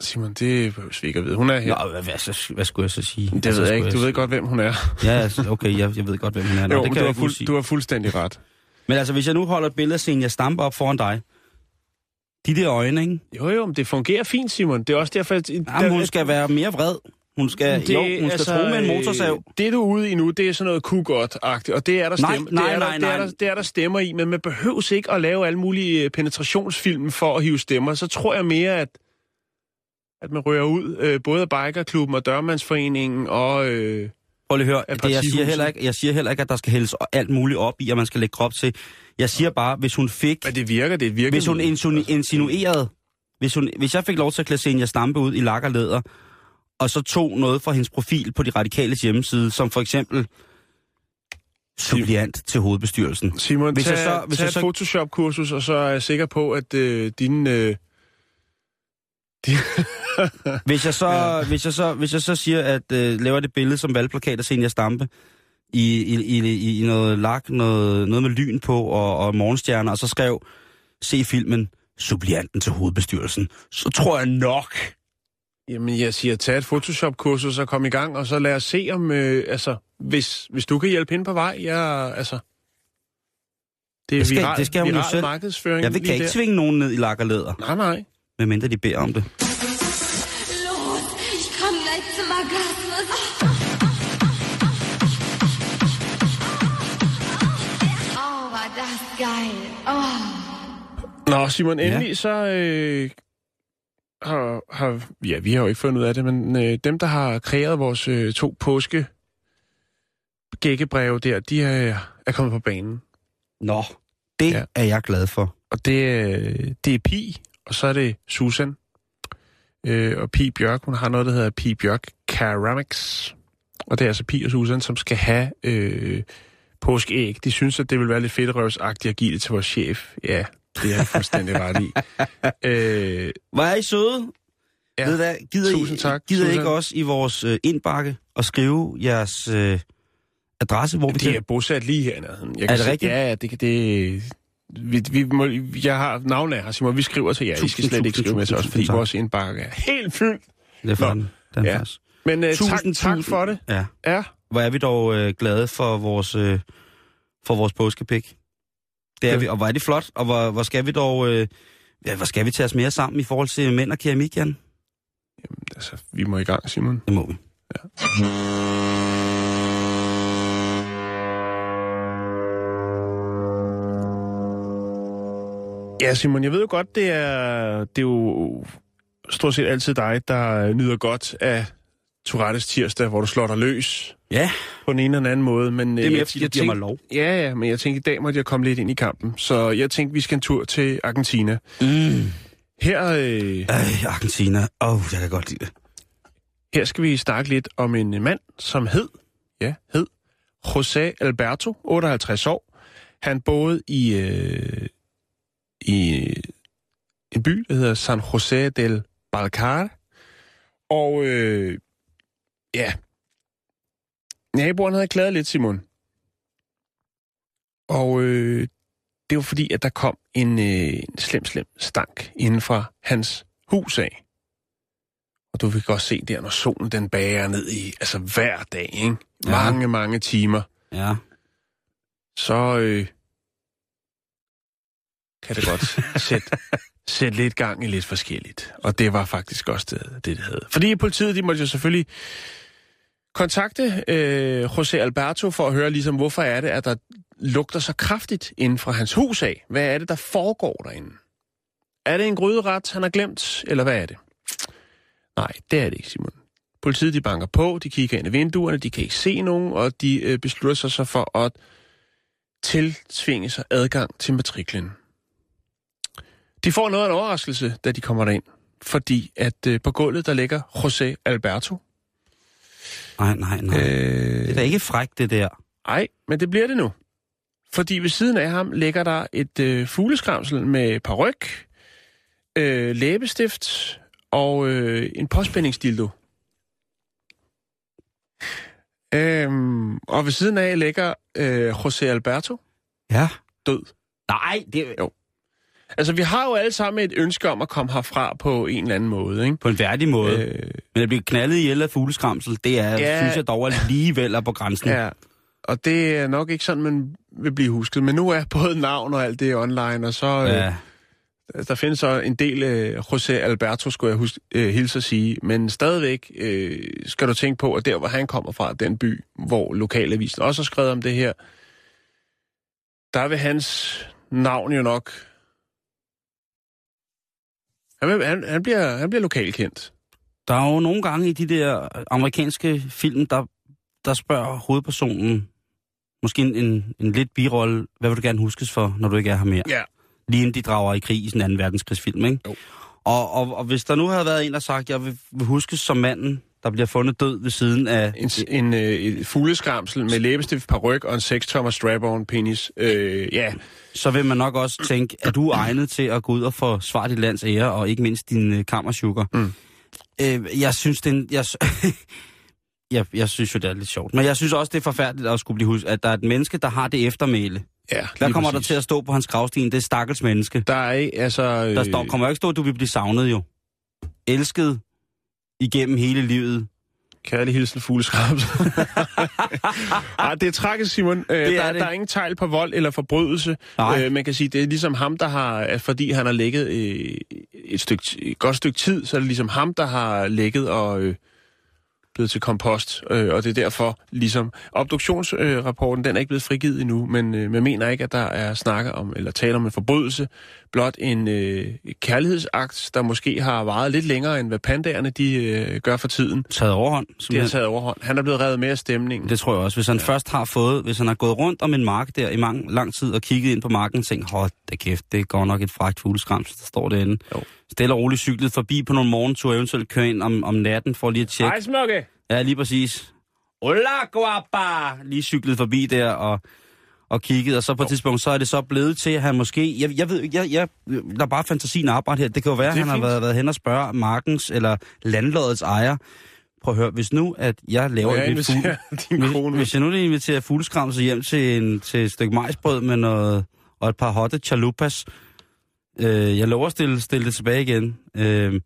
Simon, det behøver vi ikke at vide. Hun er her. Nå, hvad, hvad, så- hvad skulle jeg så sige? det Hvad ved jeg ikke. Du ved godt, hvem hun er. Ja, altså, okay, jeg, jeg ved godt, hvem hun er. Nå, jo, det kan du, jeg har fuld, sige. du har fuldstændig ret. Men altså, hvis jeg nu holder et billede af Senja Stampe op foran dig. De der øjne, ikke? Jo, jo, men det fungerer fint, Simon. Det er også derfor, at... Jamen, hun skal være mere vred. Hun skal, det, jo, hun skal altså, tro med en motorsav. øh, Det, du er ude i nu, det er sådan noget ku godt agtigt og det er der stemmer, nej, det er der, nej, Det er nej. der, det er der stemmer i, men man behøves ikke at lave alle mulige øh, penetrationsfilm for at hive stemmer. Så tror jeg mere, at, at man rører ud, øh, både af Bikerklubben og Dørmandsforeningen og... Øh, Prøv lige at høre, det, jeg, siger heller ikke, jeg siger heller ikke, at der skal hældes alt muligt op i, at man skal lægge krop til. Jeg siger bare, hvis hun fik... men det virker, det virker. Hvis hun insinu- insinuerede, hvis, hun, hvis jeg fik lov til at klæde Senja Stampe ud i lak og læder, og så tog noget fra hendes profil på de radikale hjemmeside, som for eksempel suppliant til hovedbestyrelsen. Simon, Hvis tag, jeg så- hvis tag jeg et så- Photoshop-kursus, og så er jeg sikker på, at øh, din... Øh, din Hvis jeg så, ja. hvis jeg så, hvis jeg så siger, at øh, laver det billede som valgplakat af Senja Stampe, i, i, i, i noget lak, noget, noget med lyn på og, og morgenstjerner, og så skrev, se filmen, supplianten til hovedbestyrelsen, så tror jeg nok, Jamen, jeg siger, tag et Photoshop-kursus og kom i gang, og så lad os se om, øh, altså, hvis, hvis du kan hjælpe hende på vej, jeg, altså... Det er Det skal- viral, det skal hun jo viral selv. markedsføring jeg vil, kan ikke der. tvinge nogen ned i lak og læder, Nej, nej. Medmindre de beder om det. Nå, Simon, endelig ja. så øh, har, har... Ja, vi har jo ikke fundet ud af det, men øh, dem, der har kreeret vores øh, to påske gækkebreve der, de er, er kommet på banen. Nå, det ja. er jeg glad for. Og det, øh, det er Pi, og så er det Susan. Øh, og Pi Bjørk, hun har noget, der hedder Pi Bjørk Ceramics. Og det er altså Pi og Susan, som skal have øh, påskeæg. De synes, at det vil være lidt fedtrøvsagtigt at give det til vores chef. Ja, det er jeg fuldstændig ret i. Øh, er I søde? Ja. Ved hvad, gider Tusind I, tak, gider I Susan. ikke også i vores øh, indbakke og skrive jeres øh, adresse, hvor vi de er bosat lige her. Jeg Er kan det se- rigtigt? Ja, det, det, vi, vi må, jeg har navnet af her, Simon. Vi skriver til jer. I skal Tusind, slet ikke tusind, skrive med til os, tusind fordi tak. vores indbakke er helt fyldt. Det er for den. den Ja. Men uh, tak, Tusind, tak tusind. for det. Ja. Ja. Hvor er vi dog øh, glade for vores, øh, for vores påskepik. Det er Ja. vi, og hvor er det flot, og hvor, hvor skal vi dog... Øh, ja, hvor skal vi tage os mere sammen i forhold til mænd og keramik, Jan? Altså, vi må i gang, Simon. Det må vi. Ja, Simon, jeg ved jo godt, det er, det er jo stort set altid dig, der nyder godt af Tourettes tirsdag, hvor du slår dig løs Ja, på den ene eller den anden måde. Men, det er øh, mere, jeg, fordi jeg giver mig tænkte, lov. Ja, ja, men jeg tænkte, i dag måtte jeg komme lidt ind i kampen. Så jeg tænkte, vi skal en tur til Argentina. Mm. Her, øh, Øh, Argentina. Åh, oh, jeg kan godt lide det. her skal vi snakke lidt om en mand, som hed, ja, hed José Alberto, 58 år. Han boede i, øh, i en by, der hedder San José del Balcar. Og øh, ja, naboerne havde klaget lidt, Simon. Og øh, det var fordi, at der kom en, øh, en slem, slem stank inden fra hans hus af. Og du vil godt se der, når solen den bager ned i, altså hver dag, ikke? Ja. Mange, mange timer. Ja. Så øh, kan det godt sætte, sætte lidt gang i lidt forskelligt. Og det var faktisk også det, det, det havde. Fordi politiet, de måtte jo selvfølgelig kontakte øh, José Alberto for at høre ligesom, hvorfor er det, at der lugter så kraftigt inden fra hans hus af. Hvad er det, der foregår derinde? Er det en gryderet, han har glemt, eller hvad er det? Nej, det er det ikke, Simon. Politiet, de banker på, de kigger ind i vinduerne, de kan ikke se nogen, og de øh, beslutter sig så for at tiltvinge sig adgang til matriklen. De får noget af en overraskelse, da de kommer derind, fordi at øh, på gulvet, der ligger José Alberto. Nej, nej, nej. Øh... Det er da ikke frækt, det der. Ej, men det bliver det nu. Fordi ved siden af ham ligger der et øh, fugleskramsel med paryk, øh, læbestift og øh, en påspændingsdildo. Øhm, og ved siden af ligger øh, José Alberto Ja. død. Nej, det Jo. Altså, vi har jo alle sammen et ønske om at komme herfra på en eller anden måde, ikke? på en værdig måde. Øh... Øh, Men at blive knaldet ihjel af fugleskramsel, det er, Ja. synes jeg dog alligevel er på grænsen. ja, og det er nok ikke sådan, man vil blive husket. Men nu er både navn og alt det online, og så... Øh, ja. Der findes så en del øh, José Alberto, skulle jeg huske, øh, hilse at sige, men stadigvæk øh, skal du tænke på, at der, hvor han kommer fra, den by, hvor lokalavisen også har skrevet om det her, der vil hans navn jo nok... Han, han, han, bliver, han bliver lokalkendt. Der er jo nogle gange i de der amerikanske film, der, der spørger hovedpersonen, måske en, en, en lidt birolle, hvad vil du gerne huskes for, når du ikke er her mere? Ja. Lige inden de drager i krig i sådan en 2. verdenskrigsfilm, ikke? Jo. Og, og, og hvis der nu havde været en, der sagt, jeg vil, vil huskes som manden, der bliver fundet død ved siden af... En, en, øh, fugleskramsel med læbestift, paryk og en 6-tommer strap-on penis. Øh, ja, så vil man nok også tænke, er du egnet til at gå ud og forsvare dit lands ære, og ikke mindst din øh, kammersugar? Mm. Øh, jeg synes, det er en, jeg, jeg, jeg synes jo, det er lidt sjovt. Men jeg synes også, det er forfærdeligt at skulle blive husket, at der er et menneske, der har det eftermæle. ja Hvad kommer præcis. der til at stå på hans gravsten? Det er stakkels menneske. Der er ikke, altså... Øh, Der står, kommer jo ikke stå, at du vil blive savnet jo. Elsket igennem hele livet. Kærlig hilsen fugleskramsel. Ej, det er tragisk, Simon. Øh, Det er der, det. der er ingen tegl på vold eller forbrydelse. Nej. Øh, man kan sige, det er ligesom ham, der har, at fordi han har ligget øh, et, stykke, et godt stykke tid, så er det ligesom ham, der har ligget og øh, blevet til kompost. Øh, og det er derfor, ligesom, obduktionsrapporten, den er ikke blevet frigivet endnu, men øh, man mener ikke, at der er snakker om, eller taler om en forbrydelse, blot en øh, kærlighedsakt, der måske har varet lidt længere, end hvad pandaerne de øh, gør for tiden. Taget overhånd. Det har taget overhånd. Han er blevet revet med af stemningen. Det tror jeg også. Hvis han ja. først har fået, hvis han har gået rundt om en mark der i mang, lang tid og kigget ind på marken og tænkt, hold da kæft, det går nok et fragt fugleskramsel, der står derinde. Jo. Stille og roligt cyklet forbi på nogle morgenture, eventuelt køre ind om, om natten for lige at tjekke. Hej, smukke! Ja, lige præcis. Hola, guapa! Lige cyklet forbi der og, og kigget, og så på et tidspunkt, så er det så blevet til, at han måske... Jeg, jeg ved ikke, jeg, jeg lader bare fantasien arbejde her. Det kan jo være, at han har fint. været, været hen og spørge markens eller landlodets ejer. Prøv at høre, hvis nu, at jeg laver jeg lidt fugle... din Hvis, kone? hvis jeg nu inviterer fugleskramse hjem til, en, til et stykke majsbrød med noget, og et par hotte chalupas, øh, jeg lover at stille, stille det tilbage igen. Øh,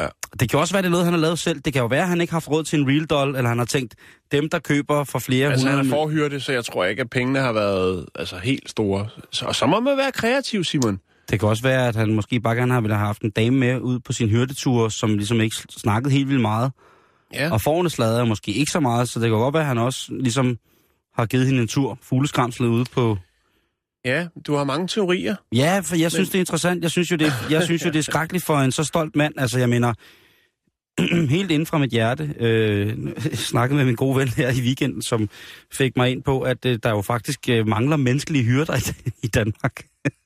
Ja. Det kan også være, det er noget, han har lavet selv. Det kan jo være, at han ikke har haft råd til en real doll, eller han har tænkt, dem, der køber for flere Altså, han hundrede... er forhyrte, så jeg tror ikke, at pengene har været altså, helt store. Så, og så må man være kreativ, Simon. Det kan også være, at han måske bare gerne har ville have haft en dame med ud på sin hyrdetur, som ligesom ikke snakkede helt vildt meget. Ja. Og forne slader måske ikke så meget, så det kan godt være, at han også ligesom har givet hende en tur, fugleskramslet ude på... ja, du har mange teorier. Ja, for jeg synes, det er interessant. Jeg synes jo, det, jeg synes jo, det er skrækkeligt for en så stolt mand. Altså, jeg mener, helt inden fra mit hjerte øh, snakkede med min gode ven her i weekenden, som fik mig ind på, at øh, der jo faktisk øh, mangler menneskelige hyrder i, i Danmark.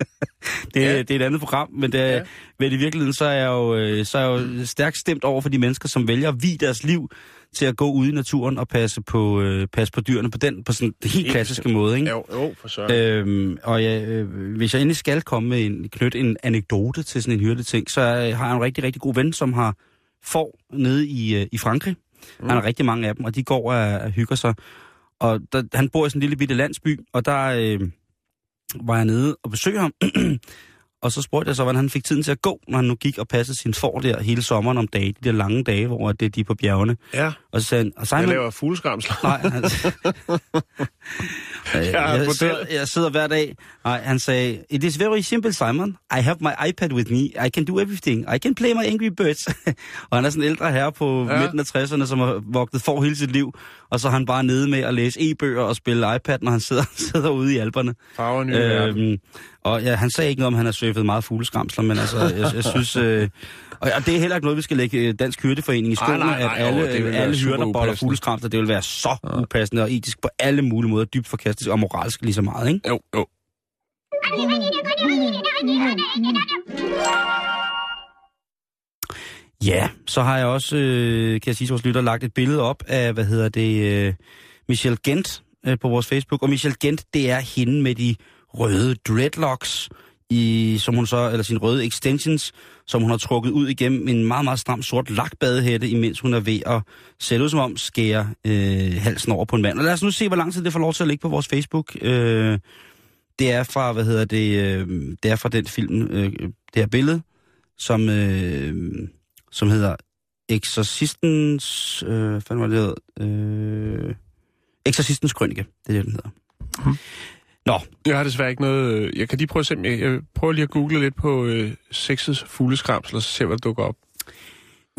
det, Ja. det er et andet program, men, det, Ja. men i virkeligheden så er, jeg jo, øh, så er jeg jo stærkt stemt over for de mennesker, som vælger at vie deres liv til at gå ud i naturen og passe på, øh, passe på dyrene på den på sådan en helt klassiske måde. Ikke? Jo, jo, for søren. Øhm, og jeg, øh, hvis jeg endelig skal komme med en, knytte en anekdote til sådan en hyrdeting, så øh, har jeg en rigtig, rigtig god ven, som har får nede i, øh, i Frankrig. Mm. Han har rigtig mange af dem, og de går og, og hygger sig. Og der, han bor i sådan en lille bitte landsby, og der øh, var jeg nede og besøgte ham. og så spurgte jeg så, hvordan han fik tiden til at gå, når han nu gik og passede sin får der hele sommeren om dage, de der lange dage, hvor det er de på bjergene. ja, Og så sagde han, og jeg Simon, laver fugleskramsler. Nej, han, jeg, er jeg, model. sidder, jeg sidder hver dag. Nej, han sagde, It is very simple, Simon. I have my iPad with me. I can do everything. I can play my Angry Birds. og han er sådan en ældre herre på Ja. midten af 60'erne, som har vogtet for hele sit liv. Og så er han bare nede med at læse e-bøger og spille iPad, når han sidder, sidder ude i alberne. Farver nye. Øhm, og ja, han sagde ikke noget om, han har surfet meget fugleskramsler, men altså, jeg, jeg synes... Øh, og, og det er heller ikke noget, vi skal lægge øh, Dansk Hyrdeforening i Nej, skoene, nej, nej, at alle, jo, det være alle hyrder boller fugleskramsler, det vil være så ja. upassende og etisk på alle mulige måder, dybt forkastet og moralsk lige så meget, ikke? Jo, jo. Ja, så har jeg også, øh, kan jeg sige til vores lytter, lagt et billede op af, hvad hedder det, øh, Michelle Gent øh, på vores Facebook. Og Michelle Gent, det er hende med de røde dreadlocks, i, som hun så, eller sine røde extensions, som hun har trukket ud igennem en meget, meget stram sort lakbadehætte, imens hun er ved at sætte ud som om skære øh, halsen over på en mand. Og lad os nu se, hvor lang tid det får lov til at ligge på vores Facebook. Øh, det er fra, hvad hedder det, øh, det er fra den film, øh, det her billede, som, øh, som hedder Exorcistens, øh, hvad var det, øh, Exorcistens Krønike, det er det, den hedder. Mm. Nå, Jeg har desværre ikke noget... øh, Jeg kan lige prøve at se, jeg, jeg prøver lige at google lidt på øh, sexets fugleskramsel, og så se, hvad der dukker op.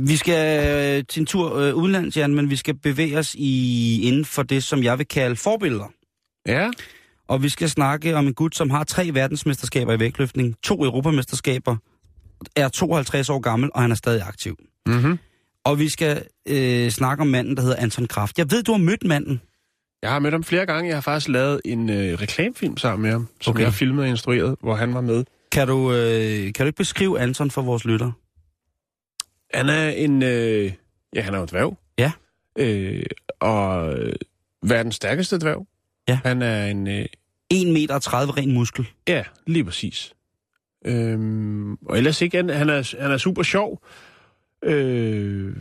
vi skal øh, til en tur øh, udenlands, Jan, men vi skal bevæge os i, inden for det, som jeg vil kalde forbilleder. Ja, Og vi skal snakke om en gut, som har tre verdensmesterskaber i vægtløftning, to europamesterskaber, er 52 år gammel, og han er stadig aktiv. mm-hmm. Og vi skal øh, snakke om manden, der hedder Anton Kraft. Jeg ved, du har mødt manden. Jeg har mødt ham flere gange. Jeg har faktisk lavet en øh, reklamefilm sammen med ham, som Okay. jeg har filmet og instrueret, hvor han var med. Kan du, øh, kan du ikke beskrive Anton for vores lytter? Han er en... Øh, ja, han er jo et dværg. Ja. Øh, og øh, verdens stærkeste dværg. Ja. Han er en... Øh, 1 meter og 30 ren muskel. ja, lige præcis. Øhm, og ellers ikke, han, han, er, han er super sjov. Øh,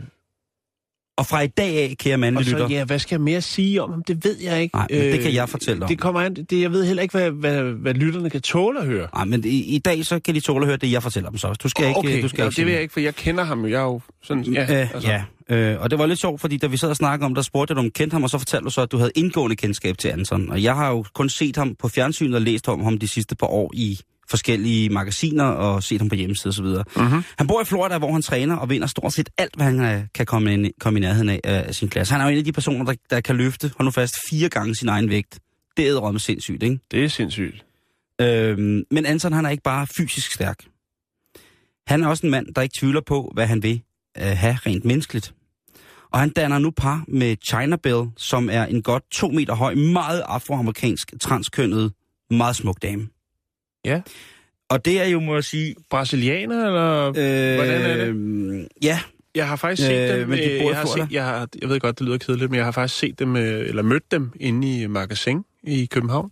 Og fra i dag af, kære mandlige lytter, ja, hvad skal jeg mere sige om ham? Det ved jeg ikke. Nej, men det kan jeg fortælle om. Det kommer an, det, jeg ved heller ikke, hvad, hvad, hvad lytterne kan tåle at høre. Nej, men i, i dag så kan de tåle at høre det, jeg fortæller dem så. Du skal ikke... okay, du skal ja, ikke det vil jeg ikke, for jeg kender ham. jo. Jeg er jo sådan... Ja, Ja, altså, øh, ja. Øh, og det var lidt sjovt, fordi da vi sad og snakkede om, der spurgte jeg, om du kendte ham, og så fortalte du så, at du havde indgående kendskab til Anton. Og jeg har jo kun set ham på fjernsynet og læst om ham de sidste par år i forskellige magasiner og set ham på hjemmeside osv. Mhm. Han bor i Florida, hvor han træner og vinder stort set alt, hvad han øh, kan komme, ind, komme i nærheden af, af sin klasse. Han er jo en af de personer, der, der kan løfte, hold nu fast, fire gange sin egen vægt. Det er med sindssygt, ikke? Det er sindssygt. Øhm, men Anton, han er ikke bare fysisk stærk. Han er også en mand, der ikke tvivler på, hvad han vil øh, have rent menneskeligt. Og han danner nu par med China Bell, som er en godt to meter høj, meget afroamerikansk, transkønnet, meget smuk dame. Ja. Og det er jo, må jeg sige... Brasilianer, eller... Øh, Hvordan er det? Ja, Jeg har faktisk set Øh, dem, men de øh, bor jeg, har set, jeg, har, jeg ved godt, det lyder kedeligt, men jeg har faktisk set dem, øh, eller mødt dem inde i Magasin i København.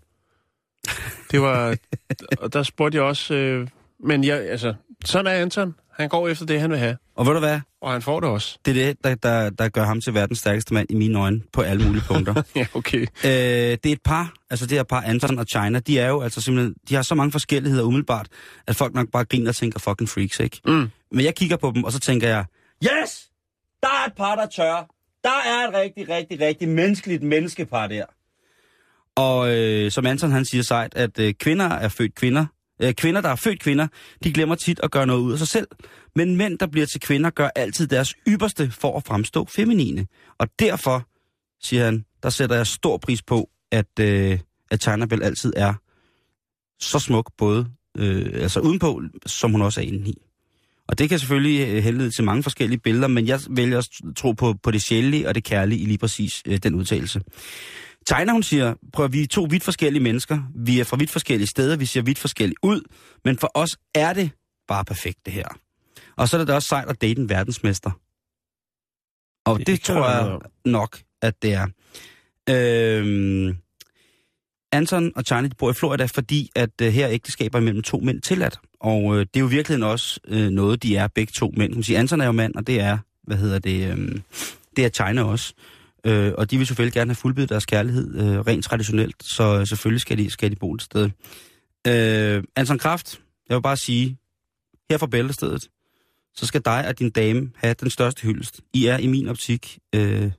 Det var, og der spurgte jeg også, øh, men jeg, altså, sådan er Anton. Han går efter det, han vil have, og ved du hvad? og han får det også. Det er det, der, der, der gør ham til verdens stærkeste mand i mine øjne, på alle mulige punkter. Ja, okay. Øh, det er et par, altså det her par Anton og China, de er jo altså simpelthen, de har så mange forskelligheder umiddelbart, at folk nok bare griner og tænker fucking freaks, ikke? Mm. Men jeg kigger på dem, og så tænker jeg, yes! Der er et par, der tør. Der er et rigtig, rigtig, rigtig menneskeligt menneskepar der. Og øh, som Anton han siger sejt, at øh, kvinder er født kvinder. Øh, kvinder, der er født kvinder, de glemmer tit at gøre noget ud af sig selv. Men mænd, der bliver til kvinder, gør altid deres ypperste for at fremstå feminine. Og derfor, siger han, der sætter jeg stor pris på, at, øh, at China altid er så smuk, både øh, altså udenpå, som hun også er inde i. Og det kan selvfølgelig øh, henlede til mange forskellige billeder, men jeg vælger at tro på, på det sjældne og det kærlige i lige præcis øh, den udtalelse. Tegner, hun siger, prøv vi er to vidt forskellige mennesker. Vi er fra vidt forskellige steder, vi ser vidt forskelligt ud, men for os er det bare perfekt det her. Og så er det da også sejt at date en verdensmester. Og det, Det tror jeg nok, at det er. Øhm, Anton og Charlie de bor i Florida, fordi at øh, her er ægteskaber mellem to mænd tilladt. Og øh, det er jo virkelig også øh, noget, de er begge to mænd. Kan man sige, Anton er jo mand, og det er, hvad hedder det, øh, det er China også. Øh, og de vil selvfølgelig gerne have fuldbyrdet deres kærlighed øh, rent traditionelt, så selvfølgelig skal de, skal de bo et sted. Øh, Anton Kraft, jeg vil bare sige, her fra Bæltestedet, så skal dig og din dame have den største hyldest. I er i min optik øh,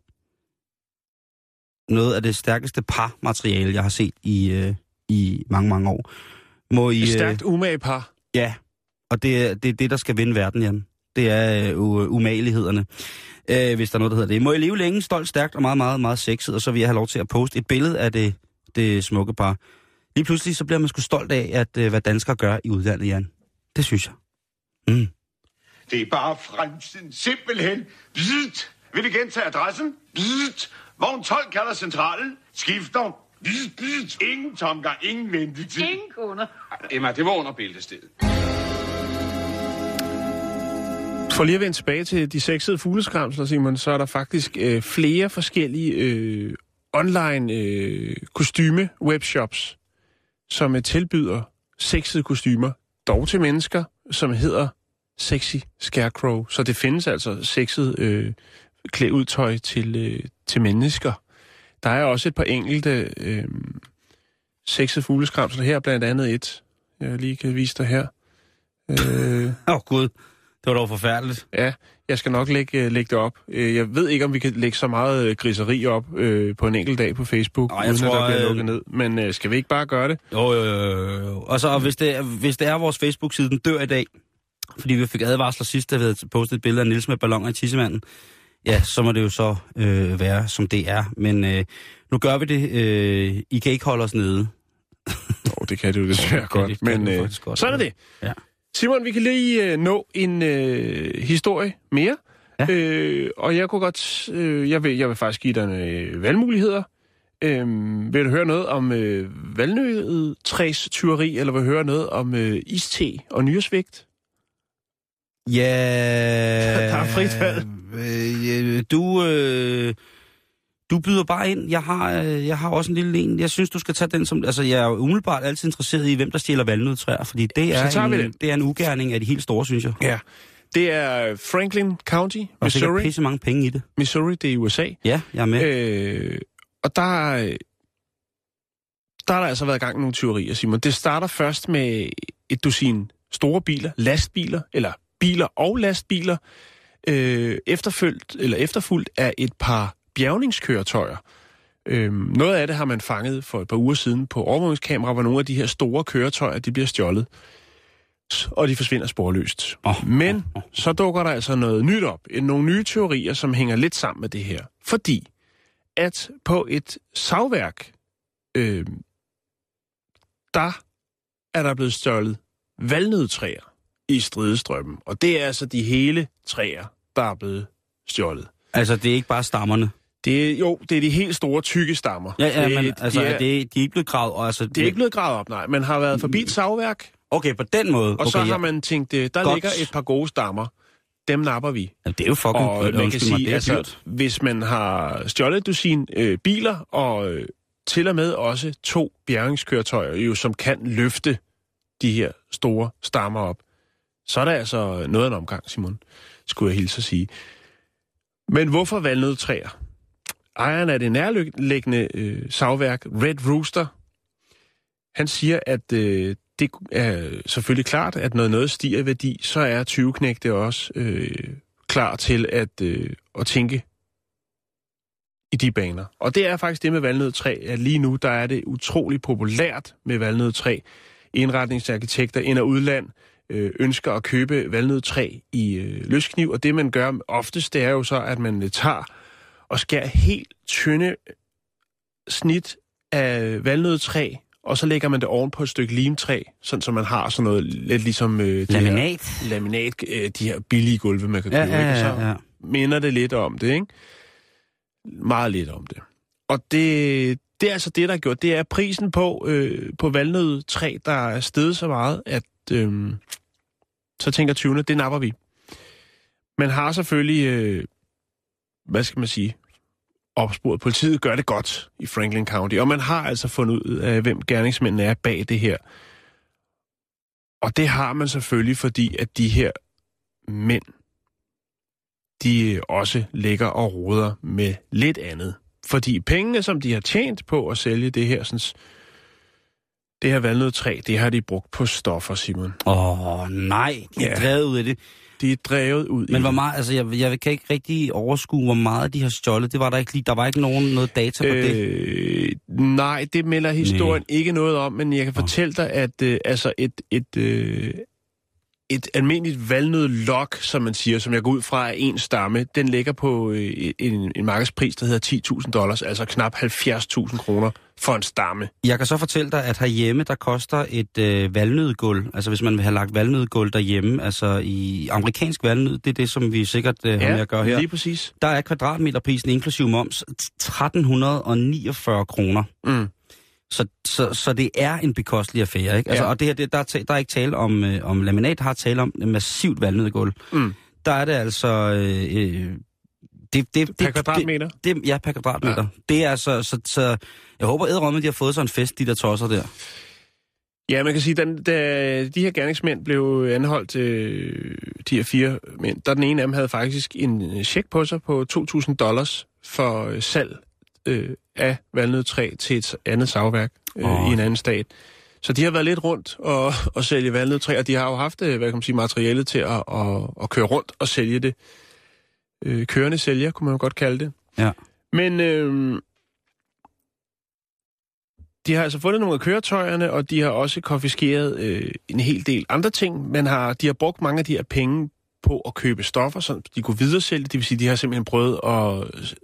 noget af det stærkeste parmateriale, jeg har set i, øh, i mange, mange år. Må I, Et øh, stærkt umage par. Ja, og det er det, er det der skal vinde verden, Jan. Det er øh, umagelighederne, øh, hvis der er noget, der hedder det. Må I leve længe, stolt, stærkt og meget, meget, meget sexet, og så vil jeg have lov til at poste et billede af det, det smukke par. Lige pludselig så bliver man sgu stolt af, at øh, hvad danskere gør i udlandet, Jan. Det synes jeg. Mm. Det er bare fremtiden. Simpelthen. Bzzzt. Vil du gentage adressen? Bzzzt. Vogn 12 kalder centralen. Skifter. Bzzzt, bzzzt. Ingen tomgang, ingen ventetid. Ingen kunder. Emma, det var under bæltestedet. For lige at vende tilbage til de sexede fugleskramsler, Simon, så er der faktisk øh, flere forskellige øh, online øh, kostyme webshops, som øh, tilbyder sexede kostymer, dog til mennesker, som hedder Sexy Scarecrow. Så det findes altså sexet øh, klædudtøj til, øh, til mennesker. Der er også et par enkelte øh, sexede fugleskramsler her, blandt andet et, jeg lige kan vise dig her. Øh, oh, gud, var dog forfærdeligt. Ja, jeg skal nok lægge, øh, lægge det op. Øh, Jeg ved ikke, om vi kan lægge så meget øh, griseri op øh, på en enkelt dag på Facebook, Ej, jeg uden tror, at der bliver lukket ned. Men øh, skal vi ikke bare gøre det? Jo, jo, jo, jo. Og så og hvis, det, hvis det er vores Facebook-side, den dør i dag, fordi vi fik advarsler sidst, da vi havde postet et billede af Nils med balloner i tissemanden, ja, så må det jo så øh, være, som det er. Men øh, nu gør vi det. Øh, I kan ikke holde os nede. Jo, det kan det jo desværre godt. det- Men det øh, godt, sådan er det. Ja. Simon, vi kan lige øh, nå en øh, historie mere. Ja. Øh, og jeg kunne godt... Øh, jeg, vil, jeg vil faktisk give dig øh, valgmuligheder. Øh, vil du høre noget om øh, valnødetræs tyveri, eller vil du høre noget om øh, iste og nyresvigt? Ja... Der er frit valg. Øh, du, øh, du byder bare ind. Jeg har, øh, jeg har også en lille en. Jeg synes, du skal tage den som... Altså, jeg er jo umiddelbart altid interesseret i, hvem der stjæler valnødtræer, fordi det Så er, vi en, det er en ugerning af de helt store, synes jeg. Ja. Det er Franklin County, Og sikkert Missouri. pisse mange penge i det. Missouri, det er i USA. Ja, jeg er med. Øh, og der, er- der har der altså været i gang med nogle teorier, Simon. Det starter først med et dusin store biler, lastbiler, eller biler og lastbiler, øh, efterfølgt, eller efterfulgt af et par bjergningskøretøjer. Øh, noget af det har man fanget for et par uger siden på overvågningskamera, hvor nogle af de her store køretøjer, de bliver stjålet. Og de forsvinder sporløst. Åh, Men åh, åh. så dukker der altså noget nyt op. Nogle nye teorier, som hænger lidt sammen med det her. Fordi at på et savværk, øh, der er der blevet stjålet valnødtræer i stridestrømmen. Og det er altså de hele træer, der er blevet stjålet. Altså, det er ikke bare stammerne. Det jo, det er de helt store, tykke stammer. Ja, ja, det, men altså, de er, er, det, de er ikke blevet gravet... og Altså, det er ikke blevet gravet op, nej. Man har været forbi et savværk, Okay, på den måde. og okay, så har ja. man tænkt, øh, der Godt. ligger et par gode stammer. Dem napper vi. Jamen, det er jo fucking... Og man kan mig, sige, er altså, dyrt. hvis man har stjålet et dusin øh, biler, og øh, til og med også to bjergingskøretøjer, jo, som kan løfte de her store stammer op, så er der altså noget af en omgang, Simon, skulle jeg hilse at sige. Men hvorfor valnødtræer? Ejeren af det nærliggende øh, savværk, Red Rooster, han siger, at øh, det er selvfølgelig klart, at når noget stiger i værdi, så er 20 knægte også øh, klar til at, øh, at tænke i de baner. Og det er faktisk det med valnødtræ, at lige nu der er det utrolig populært med valnødtræ. Indretningsarkitekter ind- og udland øh, ønsker at købe valnødtræ i øh, løskniv, og det man gør oftest, det er jo så, at man øh, tager og skærer helt tynde snit af valnødtræ og så lægger man det oven på et stykke limtræ, sådan så man har sådan noget lidt ligesom... Øh, Laminat. Her, laminat, øh, de her billige gulve, man kan Ja, købe. ja, ikke? Så ja, ja. minder det lidt om det, ikke? Meget lidt om det. Og det, det er altså det, der er gjort. Det er prisen på, øh, på valnødtræ, der er steget så meget, at øh, så tænker 20'erne, det napper vi. Man har selvfølgelig, øh, hvad skal man sige, opsporet. Politiet gør det godt i Franklin County, og man har altså fundet ud af, hvem gerningsmændene er bag det her. Og det har man selvfølgelig, fordi at de her mænd, de også ligger og roder med lidt andet. Fordi pengene, som de har tjent på at sælge det her, sådan, det her valnødtræ, det har de brugt på stoffer, Simon. Åh, oh, nej, de er Ja. drevet ud af det. De er drevet ud Men hvor meget, altså jeg, jeg kan ikke rigtig overskue, hvor meget de har stjålet. Det var der ikke lige, der var ikke nogen noget data på øh, det. Nej, det melder historien nej. ikke noget om, men jeg kan fortælle dig, at øh, altså et, et, øh, et almindeligt valnødlok, som man siger, som jeg går ud fra er en stamme, den ligger på øh, en, en markedspris, der hedder 10.000 dollars, altså knap 70.000 kroner for en stamme. Jeg kan så fortælle dig, at herhjemme, der koster et øh, valnødgulv, altså hvis man vil have lagt valnødgulv derhjemme, altså i amerikansk valnød, det er det, som vi sikkert øh, har med at gøre her. lige præcis. Der er kvadratmeterprisen inklusiv moms 1349 kroner. Mm. Så, så, så det er en bekostelig affære, ikke? Altså, Ja. Og det her, det, der, er der er ikke tale om, øh, om laminat, har tale om massivt valnødgulv. Mm. Der er det altså... Øh, øh, det, det, Per det, kvadratmeter? Det, det, ja, per kvadratmeter. Ja. Det er altså... Så, så, jeg håber æderrømme, de har fået sådan en fest, de der tosser der. Ja, man kan sige, at da de her gerningsmænd blev anholdt, øh, de her fire mænd, der den ene af dem havde faktisk en check på sig på 2.000 dollars for øh, salg øh, af valnødtræ til et andet savværk øh, oh. i en anden stat. Så de har været lidt rundt og, og sælge valnødtræ, og de har jo haft øh, hvad kan man sige, materialet til at, at, at køre rundt og sælge det. Øh, kørende sælger, kunne man jo godt kalde det. Ja. Men øh, de har altså fundet nogle af køretøjerne, og de har også konfiskeret øh, en hel del andre ting. Men har, de har brugt mange af de her penge på at købe stoffer, så de kunne videresælge. Det vil sige, de har simpelthen prøvet at,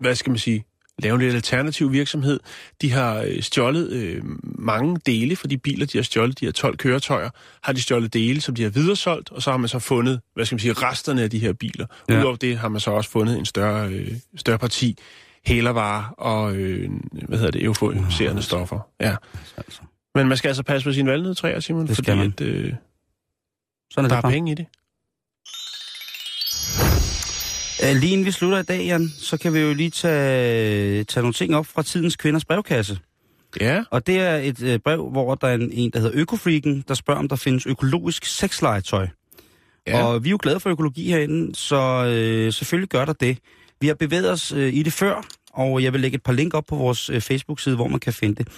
hvad skal man sige, lave lidt alternativ virksomhed. De har øh, stjålet øh, mange dele for de biler, de har stjålet, de her 12 køretøjer, har de stjålet dele, som de har videresolgt, og så har man så fundet, hvad skal man sige, resterne af de her biler. Ja. Udover det har man så også fundet en større, øh, større parti hælervarer og, øh, hvad hedder det, euforiserende stoffer. Ja. Altså, Men man skal altså passe på sine valnødtræer, Simon, Det fordi man. At, øh, sådan er der er det bare. penge i det. Øh, Lige inden vi slutter i dag, Jan, så kan vi jo lige tage, tage nogle ting op fra tidens kvinders brevkasse. Ja, Og det er et øh, brev, hvor der er en, en, der hedder Økofreaken, der spørger, om der findes økologisk sexlegetøj. ja. Og vi er jo glade for økologi herinde, så øh, selvfølgelig gør der det. Vi har bevæget os øh, i det før, og jeg vil lægge et par link op på vores øh, Facebook-side, hvor man kan finde det.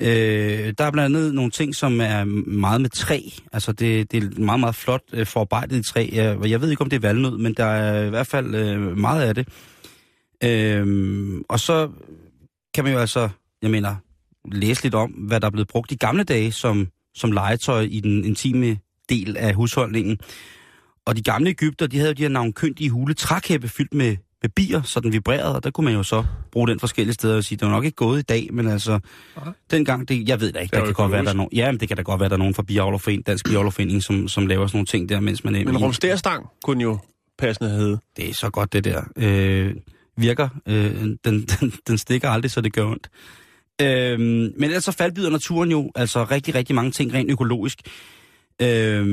Øh, der er blandt andet nogle ting, som er meget med træ. Altså det, det er meget, meget flot øh, forarbejdet i træ. Jeg, jeg ved ikke, om det er valnød, men der er i hvert fald øh, meget af det. Øh, og så kan man jo altså, jeg mener, læse lidt om, hvad der er blevet brugt i gamle dage som, som legetøj i den intime del af husholdningen. Og de gamle Ægypter, de havde jo de her navnkyndige hule trækæppe fyldt med, med bier, så den vibrerede, og der kunne man jo så bruge den forskellige steder og sige, det var nok ikke gået i dag, men altså, Nej. dengang, det, jeg ved da ikke, Det er der kan godt være, der er nogen, ja, men det kan da godt være, der er nogen fra Biavlerforening, Dansk Biavlerforening, som, som laver sådan nogle ting der, mens man Men i- rumsterstang kunne jo passende hedde. det er så godt, det der. Øh, virker. Øh, den, den, den stikker aldrig, så det gør ondt. Øh, men ellers så faldbyder naturen jo altså rigtig, rigtig mange ting rent økologisk. Øh,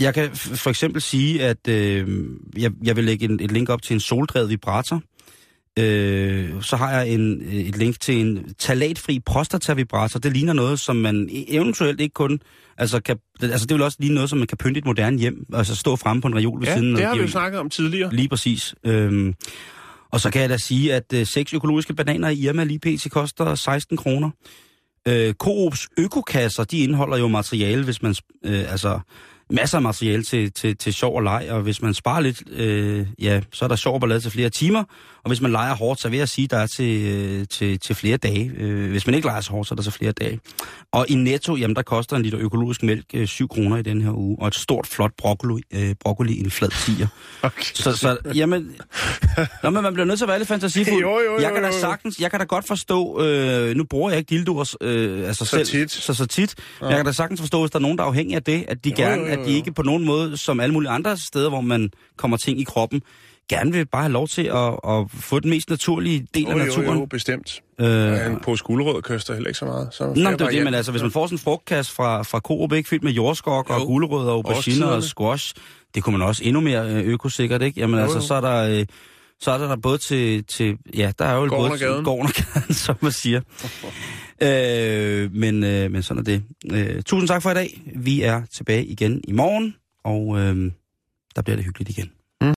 jeg kan for eksempel sige, at øh, jeg, jeg vil lægge en, et link op til en soldrevet vibrator. Øh, så har jeg en, et link til en talatfri prostata-vibrator. Det ligner noget, som man e- eventuelt ikke kun... Altså, kan, altså det vil også ligne noget, som man kan pynte et moderne hjem. Altså stå fremme på en reol ved Ja, siden det af har vi jo snakket om tidligere. Lige præcis. Øhm, og så kan jeg da sige, at øh, seks økologiske bananer i Irma lige pt. koster 16 kroner. Øh, Coops økokasser, de indeholder jo materiale, hvis man, øh, altså, masser af materiale til, til, til sjov og leg, og hvis man sparer lidt, øh, ja, så er der sjov ballade til flere timer, og hvis man leger hårdt, så vil jeg sige, der er til, øh, til, til flere dage. Øh, hvis man ikke leger så hårdt, så er der så flere dage. Og i Netto, jamen der koster en liter økologisk mælk øh, 7 kroner i den her uge, og et stort, flot broccoli, øh, broccoli i en flad tiger. Okay. Så, så jamen, nå, men man bliver nødt til at være lidt fantasifuld. Jo, jo, jo, jeg kan da sagtens, jeg kan da godt forstå, øh, nu bruger jeg ikke dildoer øh, altså Så selv, tit. Så, så tit, ja. men jeg kan da sagtens forstå, hvis der er nogen, der er afhængig af det, at de Jo, gerne, jo, jo, at de ikke på nogen måde, som alle mulige andre steder, hvor man kommer ting i kroppen, gerne vil bare have lov til at, at få den mest naturlige del af Jo, jo, naturen. jo, bestemt. Øh, Ja, en på skuldrød koster heller ikke så meget. Så Nå, det er det, men altså, hvis man får sådan en frugtkasse fra, fra Coop, ikke, fyldt med jordskok og Jo. gulerødder og auberginer og squash, det kunne man også endnu mere øh, økosikkert, ikke? Jamen Jo, altså, jo. så er der... Øh, så er der, der både til, til... Ja, der er jo Gården både og gaden. gården og gaden, som man siger. øh, men, øh, men sådan er det. Øh, tusind tak for i dag. Vi er tilbage igen i morgen, og øh, der bliver det hyggeligt igen.